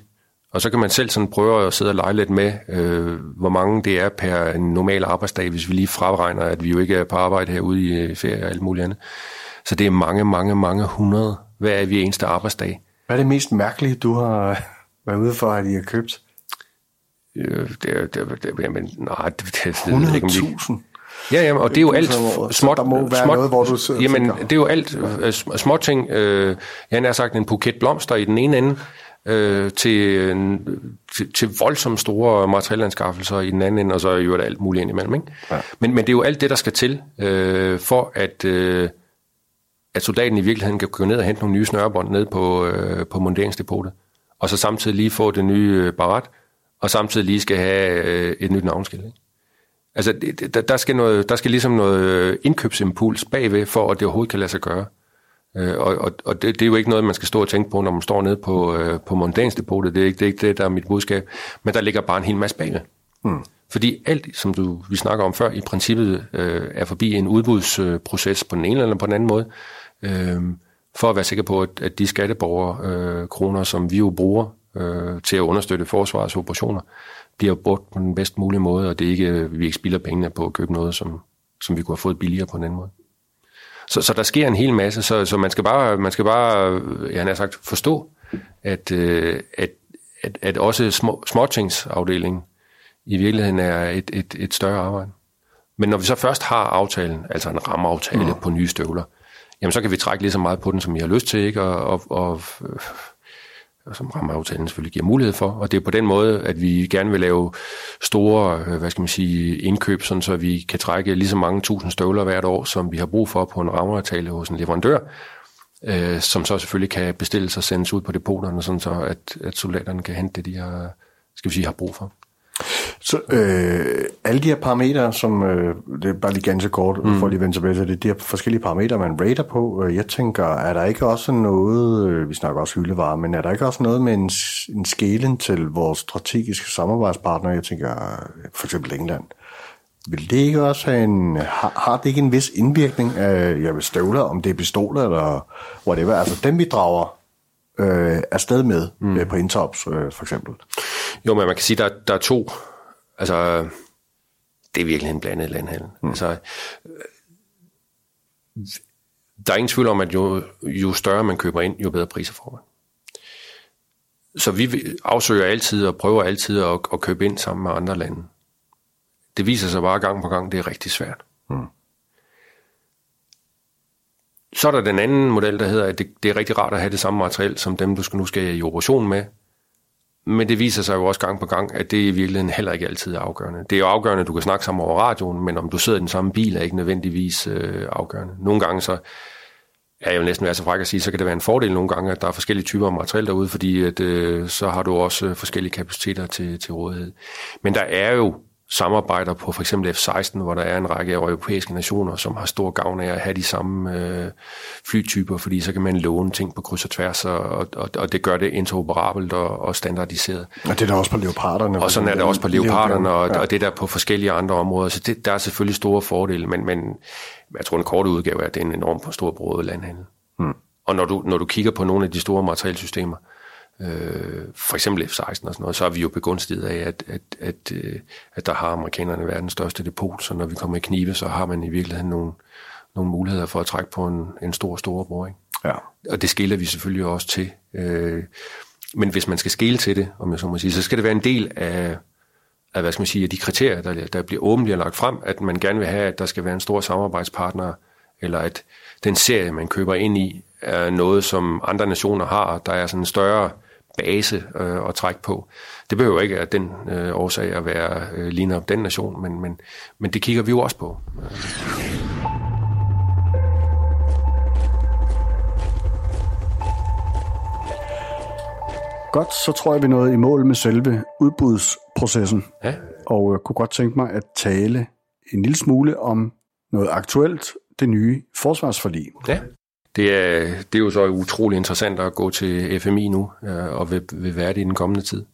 Og så kan man selv sådan prøve at sidde og lege lidt med, øh, hvor mange det er per en normal arbejdsdag, hvis vi lige fraregner, at vi jo ikke er på arbejde herude i øh, ferie og alt muligt andet. Så det er mange, mange, mange hundrede. Hvad er vi eneste arbejdsdag? Hvad er det mest mærkelige, du har været ude for, at I har købt? Øh, det, det, det, jamen, nej, det, det, det, 100.000? Ja, jamen, og det er jo alt småt. Der må være småt, noget, hvor du Jamen, det er jo alt øh, små ting. Øh, jeg har sagt en buket blomster i den ene ende, øh, til, til, til voldsomt store materialanskaffelser i den anden ende, og så er jo alt muligt ind imellem. Ikke? Ja. Men, men det er jo alt det, der skal til, øh, for at, øh, at soldaten i virkeligheden kan gå ned og hente nogle nye snørebånd ned på, øh, på munderingsdepotet, og så samtidig lige få det nye øh, barat, og samtidig lige skal have øh, et nyt navnskilt. Ikke? Altså, det, der, der, skal noget, der skal ligesom noget øh, indkøbsimpuls bagved, for at det overhovedet kan lade sig gøre. Øh, og og, og det, det er jo ikke noget, man skal stå og tænke på, når man står nede på, øh, på mondænsdepotet. Det er, ikke, det er ikke det, der er mit budskab. Men der ligger bare en hel masse bagved. Mm. Fordi alt, som du, vi snakker om før, i princippet øh, er forbi en udbudsproces på den ene eller på den anden måde, øh, for at være sikker på, at, at de skatteborgere øh, kroner, som vi jo bruger øh, til at understøtte forsvarets operationer, bliver brugt på den bedst mulige måde, og det er ikke, vi ikke spilder pengene på at købe noget, som, som vi kunne have fået billigere på en anden måde. Så, så der sker en hel masse, så, så man skal bare, man skal bare jeg har sagt, forstå, at, øh, at, at, at også små, småtingsafdelingen i virkeligheden er et, et, et større arbejde. Men når vi så først har aftalen, altså en rammeaftale mm. på nye støvler, jamen så kan vi trække lige så meget på den, som vi har lyst til, ikke? Og, og, og som rammeaftalen selvfølgelig giver mulighed for. Og det er på den måde, at vi gerne vil lave store, øh, hvad skal man sige, indkøb, sådan så vi kan trække lige så mange tusind støvler hvert år, som vi har brug for på en rammeaftale hos en leverandør, øh, som så selvfølgelig kan bestilles og sendes ud på depoterne, sådan så at, at soldaterne kan hente det, de har, skal vi sige, har brug for. Så øh, alle de her parametre, som, øh, det er bare lige ganske kort, mm. for at lige vende tilbage til det, de her forskellige parametre, man rater på, øh, jeg tænker, er der ikke også noget, øh, vi snakker også hyldevarer, men er der ikke også noget med en, en skelen til vores strategiske samarbejdspartner, jeg tænker, for eksempel England, vil det ikke også have en, har, har det ikke en vis indvirkning af, jeg vil støvler, om det er pistoler eller whatever, altså dem vi drager øh, afsted med mm. øh, på Intops øh, for eksempel. Jo, men man kan sige, der, der er to, altså det er virkelig en blandet landhandel. Mm. Altså, der er ingen tvivl om, at jo, jo større man køber ind, jo bedre priser får man. Så vi afsøger altid og prøver altid at, at købe ind sammen med andre lande. Det viser sig bare gang på gang, det er rigtig svært. Mm. Så er der den anden model, der hedder, at det, det er rigtig rart at have det samme materiel, som dem, du skal, nu skal i operation med. Men det viser sig jo også gang på gang, at det i virkeligheden heller ikke altid er afgørende. Det er jo afgørende, at du kan snakke sammen over radioen, men om du sidder i den samme bil, er ikke nødvendigvis øh, afgørende. Nogle gange så er jeg jo næsten være så fræk at sige, så kan det være en fordel nogle gange, at der er forskellige typer af materiel derude, fordi at, øh, så har du også øh, forskellige kapaciteter til, til rådighed. Men der er jo samarbejder på for eksempel F-16, hvor der er en række europæiske nationer, som har stor gavn af at have de samme øh, flytyper, fordi så kan man låne ting på kryds og tværs, og, og, og det gør det interoperabelt og, og standardiseret. Og det er der også på leoparderne. Og sådan er det også på leoparderne, og, ja. og det der på forskellige andre områder. Så det, der er selvfølgelig store fordele, men, men jeg tror, en kort udgave er, at det er en enormt stor broet landhandel. Hmm. Og når du, når du kigger på nogle af de store materielsystemer, øh, for eksempel F-16 og sådan noget, så er vi jo begunstiget af, at, at, at, øh, at der har amerikanerne verdens største depot, så når vi kommer i knive, så har man i virkeligheden nogle, nogle muligheder for at trække på en, en stor, stor bror. Ikke? Ja. Og det skiller vi selvfølgelig også til. Øh, men hvis man skal skille til det, om jeg så må sige, så skal det være en del af, af hvad skal man sige, af de kriterier, der, der bliver åbent lagt frem, at man gerne vil have, at der skal være en stor samarbejdspartner, eller at den serie, man køber ind i, er noget, som andre nationer har. Der er sådan en større base øh, at trække på. Det behøver ikke at den øh, årsag at være øh, ligner den nation, men, men, men det kigger vi jo også på. Godt, så tror jeg, vi nåede i mål med selve udbudsprocessen. Ja. Og øh, kunne godt tænke mig at tale en lille smule om noget aktuelt, det nye forsvarsforlig. Ja det er, det er jo så utrolig interessant at gå til FMI nu, øh, og vil, vil være det i den kommende tid.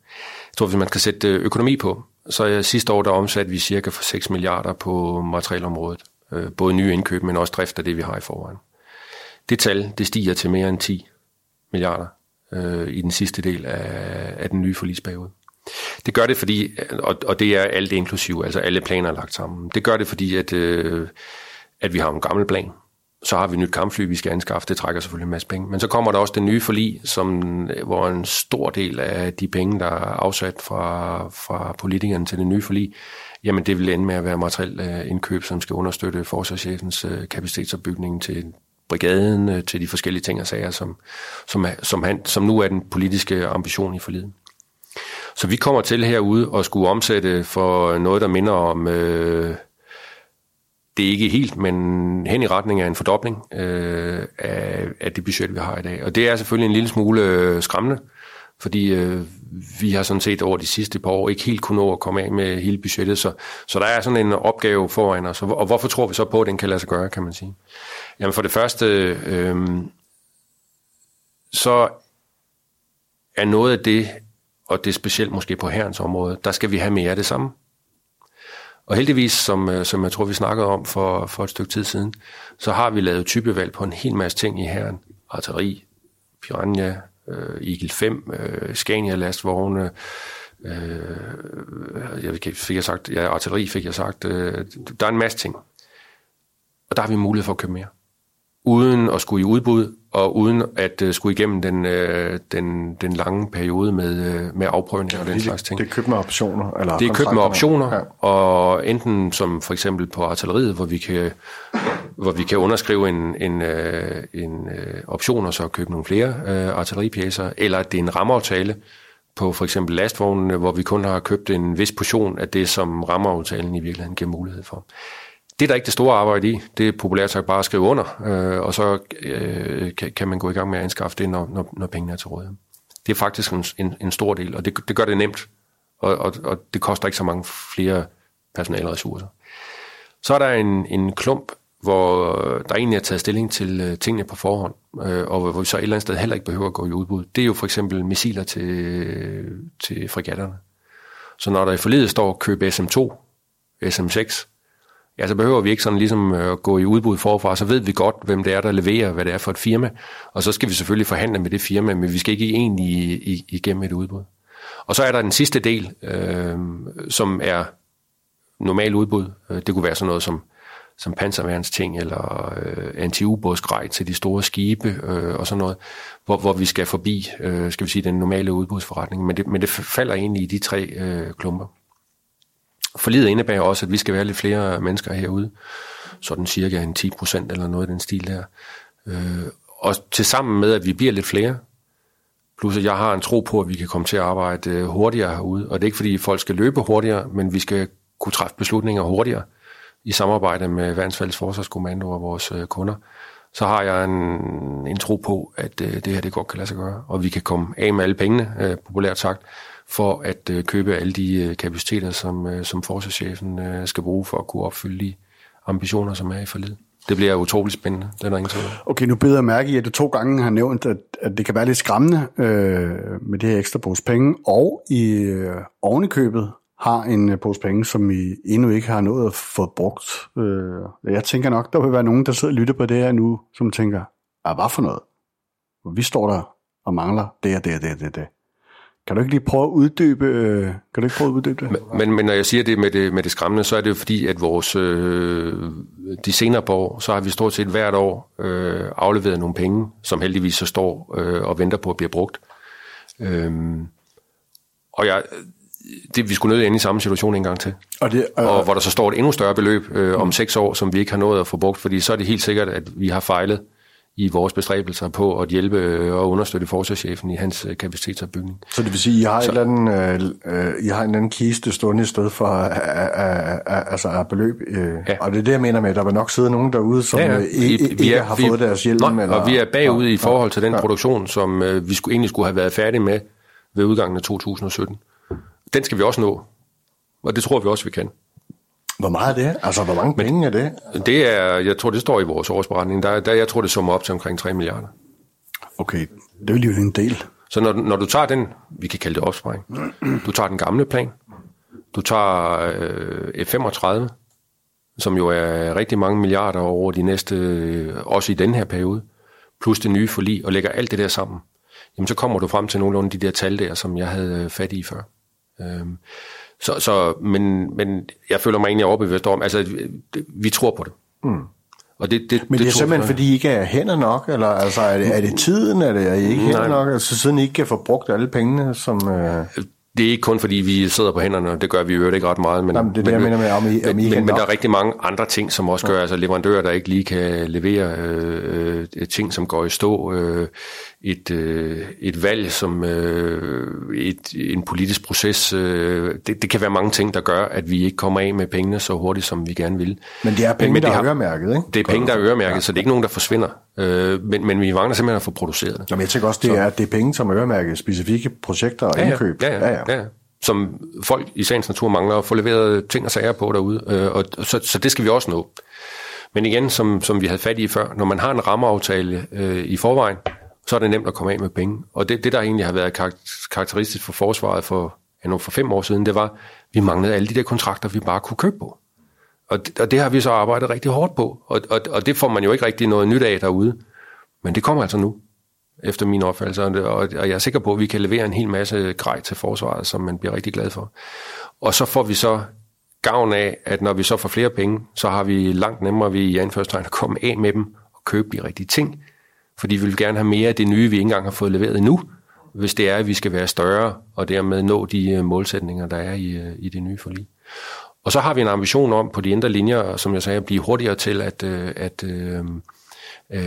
Jeg tror, hvis man skal sætte øh, økonomi på, så er sidste år, der omsatte vi cirka for 6 milliarder på materialområdet. Øh, både nye indkøb, men også drift af det, vi har i forvejen. Det tal, det stiger til mere end 10 milliarder øh, i den sidste del af, af den nye forlisperiode. Det gør det, fordi, og, og det er alt inklusiv, altså alle planer lagt sammen. Det gør det, fordi, at, øh, at vi har en gammel plan, så har vi et nyt kampfly, vi skal anskaffe. Det trækker selvfølgelig en masse penge. Men så kommer der også det nye forlig, som, øh, hvor en stor del af de penge, der er afsat fra, fra politikerne til det nye forlig, jamen det vil ende med at være materiel øh, indkøb, som skal understøtte forsvarschefens øh, kapacitetsopbygning til brigaden, til de forskellige ting og sager, som, som, som, han, som nu er den politiske ambition i forliget. Så vi kommer til herude og skulle omsætte for noget, der minder om... Øh, det er ikke helt, men hen i retning af en fordobling øh, af, af det budget, vi har i dag. Og det er selvfølgelig en lille smule øh, skræmmende, fordi øh, vi har sådan set over de sidste par år ikke helt kunnet nå at komme af med hele budgettet, så, så der er sådan en opgave foran os. Og hvorfor tror vi så på, at den kan lade sig gøre, kan man sige? Jamen for det første, øh, så er noget af det, og det er specielt måske på herrens område, der skal vi have mere af det samme. Og heldigvis, som, øh, som jeg tror, vi snakkede om for, for et stykke tid siden, så har vi lavet typevalg på en hel masse ting i herren. Arteri, Piranha, øh, Eagle 5, øh, Scania lastvogne, øh, jeg fik jeg sagt, ja, artilleri fik jeg sagt. Øh, der er en masse ting. Og der har vi mulighed for at købe mere. Uden at skulle i udbud, og uden at uh, skulle igennem den, uh, den, den lange periode med, uh, med afprøvning og den det, slags ting. Det er købt med optioner? Eller det er købt med optioner, ja. og enten som for eksempel på artilleriet, hvor vi kan, hvor vi kan underskrive en, en, uh, en uh, option og så købe nogle flere uh, artilleripjæser, eller at det er en rammeaftale på for eksempel lastvognene, hvor vi kun har købt en vis portion af det, som rammeaftalen i virkeligheden giver mulighed for. Det er der ikke det store arbejde i. Det er populært sagt bare at skrive under, øh, og så øh, kan, kan man gå i gang med at anskaffe det, når, når, når pengene er til rådighed. Det er faktisk en, en, en stor del, og det, det gør det nemt, og, og, og det koster ikke så mange flere personalressourcer. Så er der en, en klump, hvor der egentlig er taget stilling til øh, tingene på forhånd, øh, og hvor vi så et eller andet sted heller ikke behøver at gå i udbud. Det er jo for eksempel missiler til, til frigatterne. Så når der i forledet står køb SM2, SM6, ja, så behøver vi ikke sådan ligesom øh, at gå i udbud forfra, så ved vi godt, hvem det er, der leverer, hvad det er for et firma, og så skal vi selvfølgelig forhandle med det firma, men vi skal ikke egentlig igennem et udbud. Og så er der den sidste del, øh, som er normal udbud. Øh, det kunne være sådan noget som, som panserværnsting eller øh, anti-ubådsgrej til de store skibe øh, og sådan noget, hvor, hvor vi skal forbi, øh, skal vi sige, den normale udbudsforretning. Men det, men det falder egentlig i de tre øh, klumper. Forlidet indebærer også, at vi skal være lidt flere mennesker herude, sådan cirka en 10 procent eller noget i den stil der. Øh, og til sammen med, at vi bliver lidt flere, plus at jeg har en tro på, at vi kan komme til at arbejde øh, hurtigere herude. Og det er ikke, fordi folk skal løbe hurtigere, men vi skal kunne træffe beslutninger hurtigere i samarbejde med Værnsfælles Forsvarskommando og vores øh, kunder. Så har jeg en, en tro på, at øh, det her det godt kan lade sig gøre, og vi kan komme af med alle pengene, øh, populært sagt, for at øh, købe alle de øh, kapaciteter, som, øh, som forsvarschefen øh, skal bruge for at kunne opfylde de ambitioner, som er i forlid. Det bliver utroligt spændende, det er der ingen tvivl. Okay, nu beder jeg mærke i, at du to gange har nævnt, at, at det kan være lidt skræmmende øh, med det her ekstra pose penge, og i øh, ovenikøbet har en øh, pose penge, som I endnu ikke har nået at få brugt. Øh, jeg tænker nok, der vil være nogen, der sidder og lytter på det her nu, som tænker, ah, hvad for noget? Vi står der og mangler det og det og det og det. det. Kan du ikke lige prøve at uddybe, øh, kan du ikke prøve at uddybe det? Men, men når jeg siger det med det, med det skræmmende, så er det jo fordi, at vores, øh, de senere på år, så har vi stort set hvert år øh, afleveret nogle penge, som heldigvis så står øh, og venter på at blive brugt. Øh, og jeg, det, vi skulle nødt ind i samme situation en gang til. Og, det, øh, og hvor der så står et endnu større beløb øh, om mm. seks år, som vi ikke har nået at få brugt, fordi så er det helt sikkert, at vi har fejlet i vores bestræbelser på at hjælpe øh, og understøtte forsvarschefen i hans øh, kapacitetsopbygning. Så det vil sige, at I har, så, en anden, øh, I har en anden kiste stående i stedet for altså af beløb? Øh, ja. Og det er det, jeg mener med, at der vil nok sidde nogen derude, som ja, ja. ikke, vi, ikke er, har vi, fået deres hjælp. Nej, eller, og vi er bagud ja, i forhold til den ja. produktion, som øh, vi skulle, egentlig skulle have været færdige med ved udgangen af 2017. Den skal vi også nå, og det tror vi også, vi kan. Hvor meget er det? Altså, hvor mange penge er det? Det er, jeg tror, det står i vores årsberetning. Der, der jeg tror, det summer op til omkring 3 milliarder. Okay, det vil jo en del. Så når, når du tager den, vi kan kalde det opsparing, du tager den gamle plan, du tager øh, F-35, som jo er rigtig mange milliarder over de næste, øh, også i den her periode, plus det nye forlig, og lægger alt det der sammen, jamen så kommer du frem til nogle af de der tal der, som jeg havde øh, fat i før. Øhm, så, så, men, men jeg føler mig egentlig overbevist om, altså vi tror på det. Mm. Og det, det, men det, det er simpelthen, fordi I ikke er hænder nok, eller altså, er, det, er det tiden, er, det, er I ikke hænder nok, altså siden I ikke kan få brugt alle pengene, som... Øh det er ikke kun fordi, vi sidder på hænderne, og det gør vi jo ikke ret meget. Men, Jamen, det er det, men, jeg mener med, om I, om I men, men, men der er rigtig mange andre ting, som også gør, ja. altså leverandører, der ikke lige kan levere øh, øh, ting, som går i stå, øh, et, øh, et valg, som øh, et, en politisk proces. Øh, det, det kan være mange ting, der gør, at vi ikke kommer af med pengene så hurtigt, som vi gerne vil. Men det er penge, men, men der er øremærket, ikke? Det er penge, der er øremærket, ja. så det er ikke nogen, der forsvinder. Øh, men, men vi mangler simpelthen at få produceret det. Jamen, jeg tænker også, det er, det er penge, som er øremærket specifikke projekter og ja, indkøb. Ja, ja, ja, ja. ja som folk i sagens natur mangler at få leveret ting og sager på derude. Øh, og så, så det skal vi også nå. Men igen, som, som vi havde fat i før, når man har en rammeaftale øh, i forvejen, så er det nemt at komme af med penge. Og det, det der egentlig har været karakteristisk for forsvaret for, ja, for fem år siden, det var, at vi manglede alle de der kontrakter, vi bare kunne købe på. Og det, og det har vi så arbejdet rigtig hårdt på, og, og, og det får man jo ikke rigtig noget nyt af derude. Men det kommer altså nu, efter min opfattelse, og, og jeg er sikker på, at vi kan levere en hel masse grej til forsvaret, som man bliver rigtig glad for. Og så får vi så gavn af, at når vi så får flere penge, så har vi langt nemmere ved i anførstegn at komme af med dem og købe de rigtige ting, fordi vi vil gerne have mere af det nye, vi ikke engang har fået leveret endnu, hvis det er, at vi skal være større, og dermed nå de øh, målsætninger, der er i, øh, i det nye forlig. Og så har vi en ambition om på de indre linjer, som jeg sagde, at blive hurtigere til at, øh, at, at,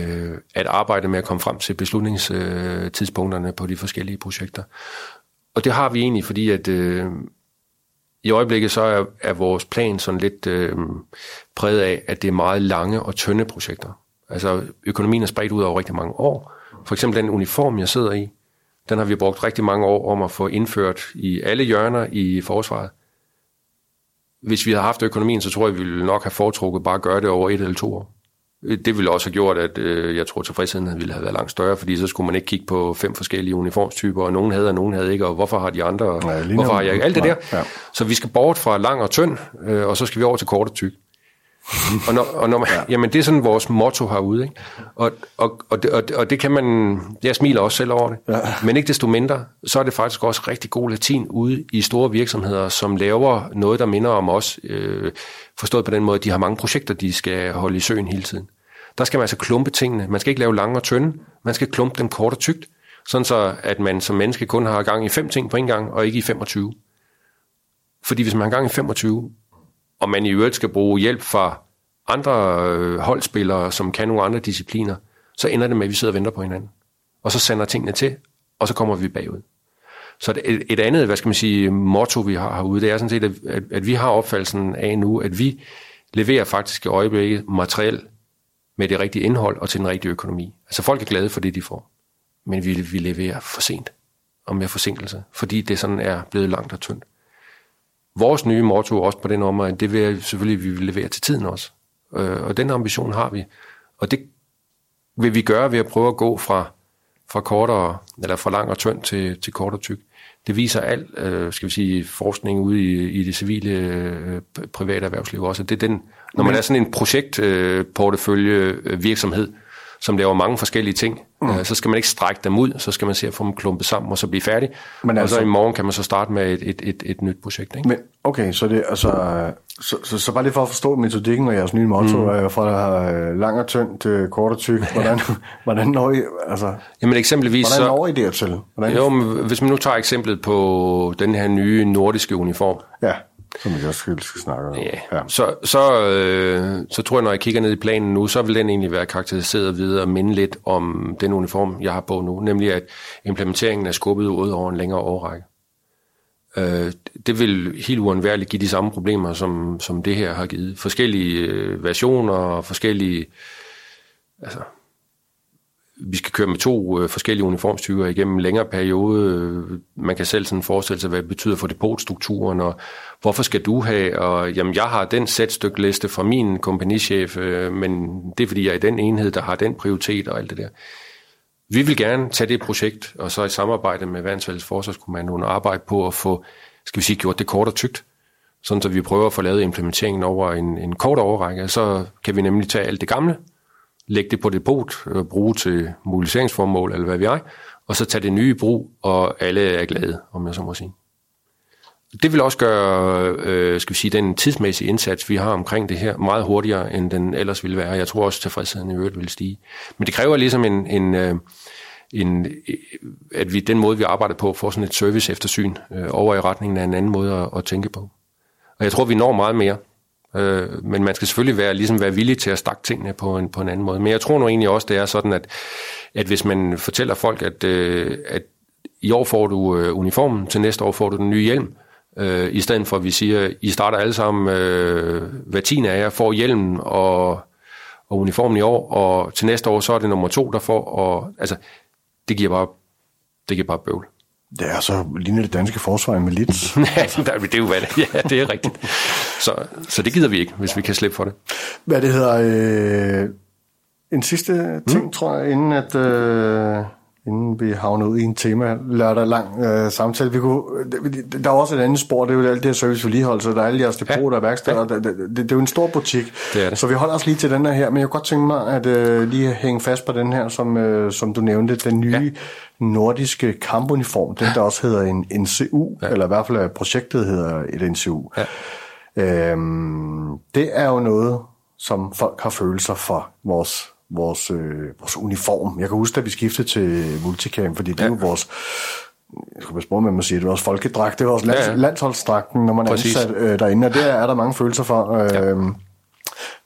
at arbejde med at komme frem til beslutningstidspunkterne på de forskellige projekter. Og det har vi egentlig, fordi at i øjeblikket så er, er vores plan sådan lidt øh, præget af, at det er meget lange og tynde projekter. Altså økonomien er spredt ud over rigtig mange år. For eksempel den uniform, jeg sidder i, den har vi brugt rigtig mange år om at få indført i alle hjørner i forsvaret. Hvis vi havde haft økonomien, så tror jeg, vi ville nok have foretrukket bare at gøre det over et eller to år. Det ville også have gjort, at øh, jeg tror, tilfredsheden ville have været langt større, fordi så skulle man ikke kigge på fem forskellige uniformstyper, og nogen havde, og nogen havde ikke, og hvorfor har de andre, og ja, hvorfor har jeg ikke? Alt det der. Ja. Så vi skal bort fra lang og tynd, øh, og så skal vi over til kort og tyk og når, og når man, ja. jamen det er sådan vores motto herude, ikke? Og, og, og, det, og, og det kan man, jeg smiler også selv over det, ja. men ikke desto mindre, så er det faktisk også rigtig god latin ude i store virksomheder, som laver noget, der minder om os, øh, forstået på den måde, at de har mange projekter, de skal holde i søen hele tiden. Der skal man altså klumpe tingene. Man skal ikke lave lange og tynde, man skal klumpe dem kort og tykt, sådan så at man som menneske kun har gang i fem ting på en gang, og ikke i 25. Fordi hvis man har gang i 25, og man i øvrigt skal bruge hjælp fra andre øh, holdspillere, som kan nogle andre discipliner, så ender det med, at vi sidder og venter på hinanden. Og så sender tingene til, og så kommer vi bagud. Så et, et andet, hvad skal man sige, motto, vi har herude, det er sådan set, at, at, at vi har opfattelsen af nu, at vi leverer faktisk i øjeblikket materiel med det rigtige indhold og til den rigtige økonomi. Altså folk er glade for det, de får. Men vi, vi leverer for sent og med forsinkelse, fordi det sådan er blevet langt og tyndt. Vores nye motto også på den område, det vil selvfølgelig, vi vil levere til tiden også. Øh, og den ambition har vi. Og det vil vi gøre ved at prøve at gå fra, fra kortere, eller fra lang og tynd til, til kort og tyk. Det viser al, øh, skal vi sige, forskning ude i, i det civile øh, private erhvervsliv også. Det er den, når man er sådan en projektportefølje øh, virksomhed, som laver mange forskellige ting, mm. øh, så skal man ikke strække dem ud, så skal man se at få dem klumpet sammen og så blive færdig. Men altså, og så i morgen kan man så starte med et, et, et, et nyt projekt. Ikke? Men okay, så det altså så, så, så bare lige for at forstå metodikken og jeres nye motto, mm. er fra øh, lang og tynd til kort og tyk. Hvordan, hvordan når I, altså, Jamen eksempelvis hvordan når I det til? Hvordan? Jo, men hvis man nu tager eksemplet på den her nye nordiske uniform, ja som vi også skal, skal snakke om. Ja. ja. Så, så, øh, så tror jeg, når jeg kigger ned i planen nu, så vil den egentlig være karakteriseret videre og minde lidt om den uniform, jeg har på nu, nemlig at implementeringen er skubbet ud over en længere årrække. Øh, det vil helt uundværligt give de samme problemer, som, som det her har givet. Forskellige øh, versioner og forskellige... Altså, vi skal køre med to øh, forskellige uniformstyper igennem en længere periode. Man kan selv sådan forestille sig, hvad det betyder for depotstrukturen, og hvorfor skal du have, og jamen, jeg har den sætstykliste fra min kompagnichef, øh, men det er fordi, jeg er i den enhed, der har den prioritet og alt det der. Vi vil gerne tage det projekt, og så i samarbejde med Værnsfælles Forsvarskommandoen arbejde på at få, skal vi sige, gjort det kort og tykt, sådan så vi prøver at få lavet implementeringen over en, en kort overrække, så kan vi nemlig tage alt det gamle, lægge det på depot, øh, bruge til mobiliseringsformål, eller hvad vi er, og så tage det nye i brug, og alle er glade, om jeg så må sige. Det vil også gøre, øh, skal vi sige, den tidsmæssige indsats, vi har omkring det her, meget hurtigere, end den ellers ville være. Jeg tror også, at tilfredsheden i øvrigt vil stige. Men det kræver ligesom en, en, øh, en, øh, at vi den måde, vi arbejder på, får sådan et service eftersyn øh, over i retningen af en anden måde at, at tænke på. Og jeg tror, vi når meget mere. Øh, men man skal selvfølgelig være, ligesom være villig til at stakke tingene på en, på en anden måde. Men jeg tror nu egentlig også, det er sådan, at, at hvis man fortæller folk, at, øh, at i år får du øh, uniformen, til næste år får du den nye hjelm, øh, i stedet for at vi siger, I starter alle sammen, øh, hver tiende af jer får hjelmen og, og uniformen i år, og til næste år så er det nummer to, der får, og altså, det giver bare, det giver bare bøvl. Det er så ligner det danske forsvar med lidt. ja, det er jo hvad det Ja, det er rigtigt. Så, så det gider vi ikke, hvis vi kan slippe for det. Hvad det hedder... Øh, en sidste ting, mm. tror jeg, inden at... Øh inden vi havner ud i en tema lørdag lang øh, samtale. Vi kunne, der er også et andet spor, det er jo alt det her service vedligeholdelse, der er alle jeres depoter ja. og værksteder, ja. det, det, det, det, er jo en stor butik, det det. så vi holder os lige til den her, men jeg kunne godt tænke mig at øh, lige hænge fast på den her, som, øh, som du nævnte, den nye ja. nordiske kampuniform, den der også hedder en NCU, ja. eller i hvert fald projektet hedder et NCU. Ja. Øhm, det er jo noget, som folk har følelser for vores vores, øh, vores uniform. Jeg kan huske, at vi skiftede til multicam, fordi det ja. er jo vores jeg skal spørge, med at sige, det er vores folkedragt, det er vores lands, ja, ja. landsholdsdragten, når man Præcis. er ansat øh, derinde, og det er der mange følelser for. Øh, ja.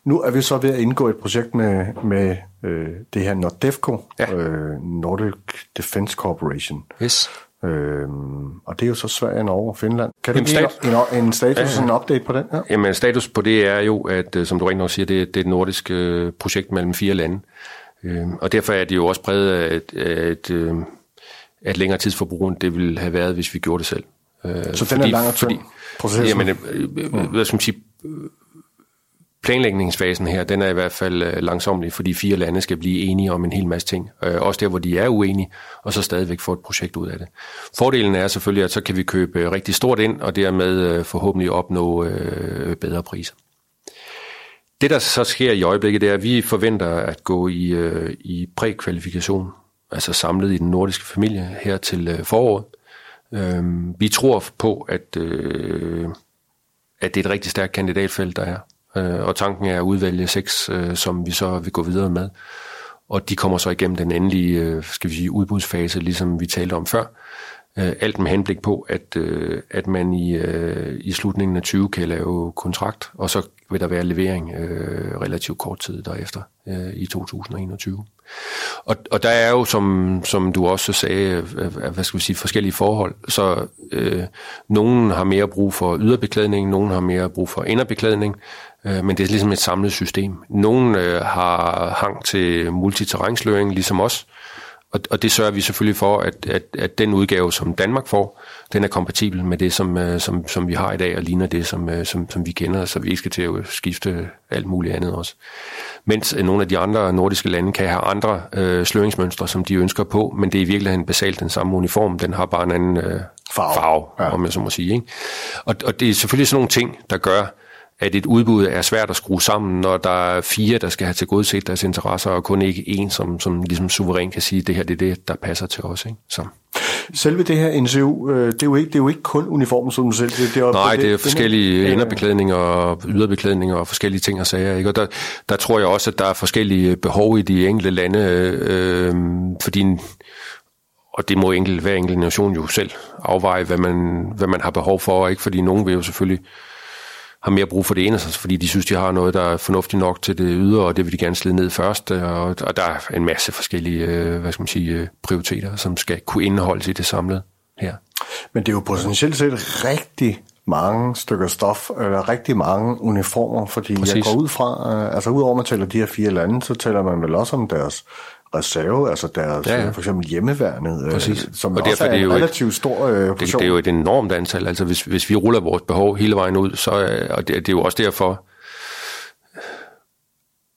Nu er vi så ved at indgå et projekt med, med øh, det her Nordefco, ja. øh, Nordic Defense Corporation. Yes. Øhm, og det er jo så Sverige, Norge og Finland. Kan du give en, en status, ja, en update på den? Ja. Jamen, status på det er jo, at øh, som du rigtig nok siger, det, det er et nordisk øh, projekt mellem fire lande. Øhm, og derfor er det jo også præget af et, af et, øh, af et længere tidsforbrug, end det ville have været, hvis vi gjorde det selv. Øh, så fordi, den er lang og fordi, Jamen, øh, øh, hvad skal man sige, planlægningsfasen her, den er i hvert fald øh, langsomlig, fordi fire lande skal blive enige om en hel masse ting. Øh, også der, hvor de er uenige, og så stadigvæk få et projekt ud af det. Fordelen er selvfølgelig, at så kan vi købe øh, rigtig stort ind, og dermed øh, forhåbentlig opnå øh, bedre priser. Det, der så sker i øjeblikket, det er, at vi forventer at gå i, øh, i prækvalifikation, altså samlet i den nordiske familie her til øh, foråret. Øh, vi tror på, at, øh, at det er et rigtig stærkt kandidatfelt, der er Øh, og tanken er at udvælge seks, øh, som vi så vil gå videre med. Og de kommer så igennem den endelige, øh, skal vi sige, udbudsfase, ligesom vi talte om før. Alt med henblik på, at, at man i, i slutningen af 20 kan lave kontrakt, og så vil der være levering øh, relativt kort tid derefter øh, i 2021. Og, og der er jo, som, som du også sagde, øh, hvad skal vi sige, forskellige forhold. Så øh, nogen har mere brug for yderbeklædning, nogen har mere brug for inderbeklædning, men det er ligesom et samlet system. Nogen øh, har hang til multiterrænsløring, ligesom os, og, og det sørger vi selvfølgelig for, at, at, at den udgave, som Danmark får, den er kompatibel med det, som, øh, som, som vi har i dag, og ligner det, som, øh, som, som vi kender, så vi ikke skal til at skifte alt muligt andet også. Mens øh, nogle af de andre nordiske lande kan have andre øh, sløringsmønstre, som de ønsker på, men det er i virkeligheden basalt den samme uniform, den har bare en anden øh, farve, farve ja. om jeg så må sige. Ikke? Og, og det er selvfølgelig sådan nogle ting, der gør, at et udbud er svært at skrue sammen, når der er fire, der skal have til godset deres interesser, og kun ikke en, som, som ligesom suveræn kan sige, at det her det er det, der passer til os. Ikke? Så. Selve det her NCU, øh, det er jo ikke, det er jo ikke kun uniformen, som du selv det, det er Nej, det, det er forskellige inderbeklædninger og yderbeklædninger og forskellige ting og sager. Ikke? Og der, der tror jeg også, at der er forskellige behov i de enkelte lande, øh, fordi og det må enkelt, hver enkelt nation jo selv afveje, hvad man, hvad man har behov for, ikke? fordi nogen vil jo selvfølgelig har mere brug for det ene, altså, fordi de synes, de har noget, der er fornuftigt nok til det ydre, og det vil de gerne slide ned først. Og, og der er en masse forskellige øh, hvad skal man sige, øh, prioriteter, som skal kunne indeholdes i det samlede her. Men det er jo potentielt set rigtig mange stykker stof, eller rigtig mange uniformer, fordi Præcis. jeg går ud fra, øh, altså udover at man tæller de her fire lande, så tæller man vel også om deres reserve, altså deres, ja, ja. for eksempel hjemmeværnet, øh, Præcis. som og også er, er en relativt stor øh, det, det er jo et enormt antal, altså hvis, hvis vi ruller vores behov hele vejen ud, så øh, og det, det er jo også derfor,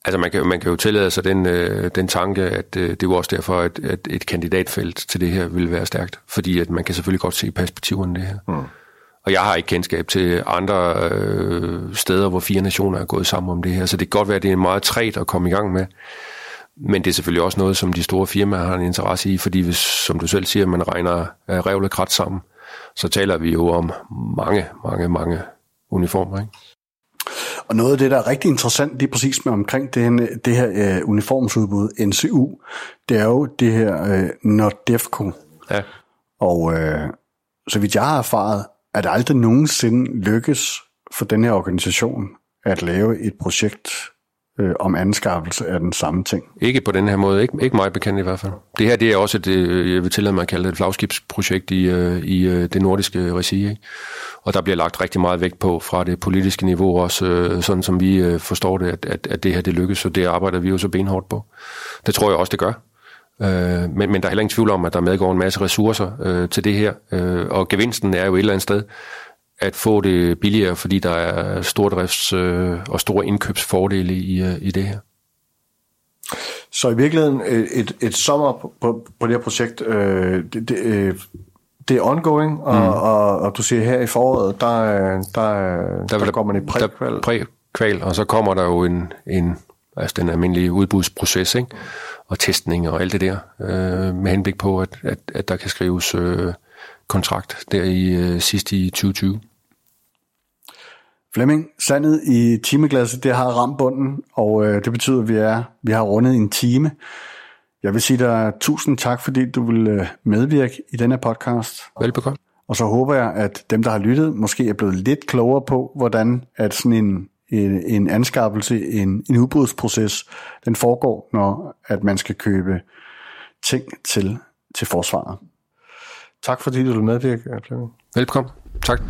Altså man kan, man kan jo tillade sig den, øh, den tanke, at øh, det er jo også derfor, at, at et kandidatfelt til det her vil være stærkt. Fordi at man kan selvfølgelig godt se perspektiverne det her. Mm. Og jeg har ikke kendskab til andre øh, steder, hvor fire nationer er gået sammen om det her. Så det kan godt være, at det er meget træt at komme i gang med. Men det er selvfølgelig også noget, som de store firmaer har en interesse i, fordi hvis, som du selv siger, man regner revlet krat sammen, så taler vi jo om mange, mange, mange uniformer. Ikke? Og noget af det, der er rigtig interessant lige præcis med omkring det, det her uh, uniformsudbud, NCU, det er jo det her uh, Nordefco. Ja. Og uh, så vidt jeg har erfaret, er det aldrig nogensinde lykkes for den her organisation at lave et projekt øh, om anskaffelse af den samme ting. Ikke på den her måde, ikke, ikke meget bekendt i hvert fald. Det her det er også et, øh, jeg vil tillade mig at kalde det et flagskibsprojekt i, øh, i øh, det nordiske regi. Ikke? Og der bliver lagt rigtig meget vægt på fra det politiske niveau også, sådan som vi forstår det, at, at, at det her det lykkes, så det arbejder vi jo så benhårdt på. Det tror jeg også, det gør. Men, men der er heller ingen tvivl om, at der medgår en masse ressourcer øh, til det her, øh, og gevinsten er jo et eller andet sted at få det billigere, fordi der er stordrifts- øh, og store indkøbsfordele i, øh, i det her. Så i virkeligheden et, et sommer på, på, på det her projekt, øh, det, det, øh, det er ongoing, og, mm. og, og du siger her i foråret, der, der, der, der, der går man i prækval. Prækval, og så kommer der jo en, en altså den almindelige udbudsproces, ikke? og testning og alt det der, øh, med henblik på, at, at, at der kan skrives øh, kontrakt der i øh, sidst i 2020. Flemming, sandet i timeglasset, det har ramt bunden, og øh, det betyder, at vi, er, vi har rundet en time. Jeg vil sige dig tusind tak, fordi du vil øh, medvirke i denne podcast. Velbekomme. Og så håber jeg, at dem, der har lyttet, måske er blevet lidt klogere på, hvordan at sådan en, en, en anskaffelse, en, en udbudsproces, den foregår, når at man skal købe ting til, til forsvaret. Tak fordi du vil medvirke, Flemming. Velkommen. Tak.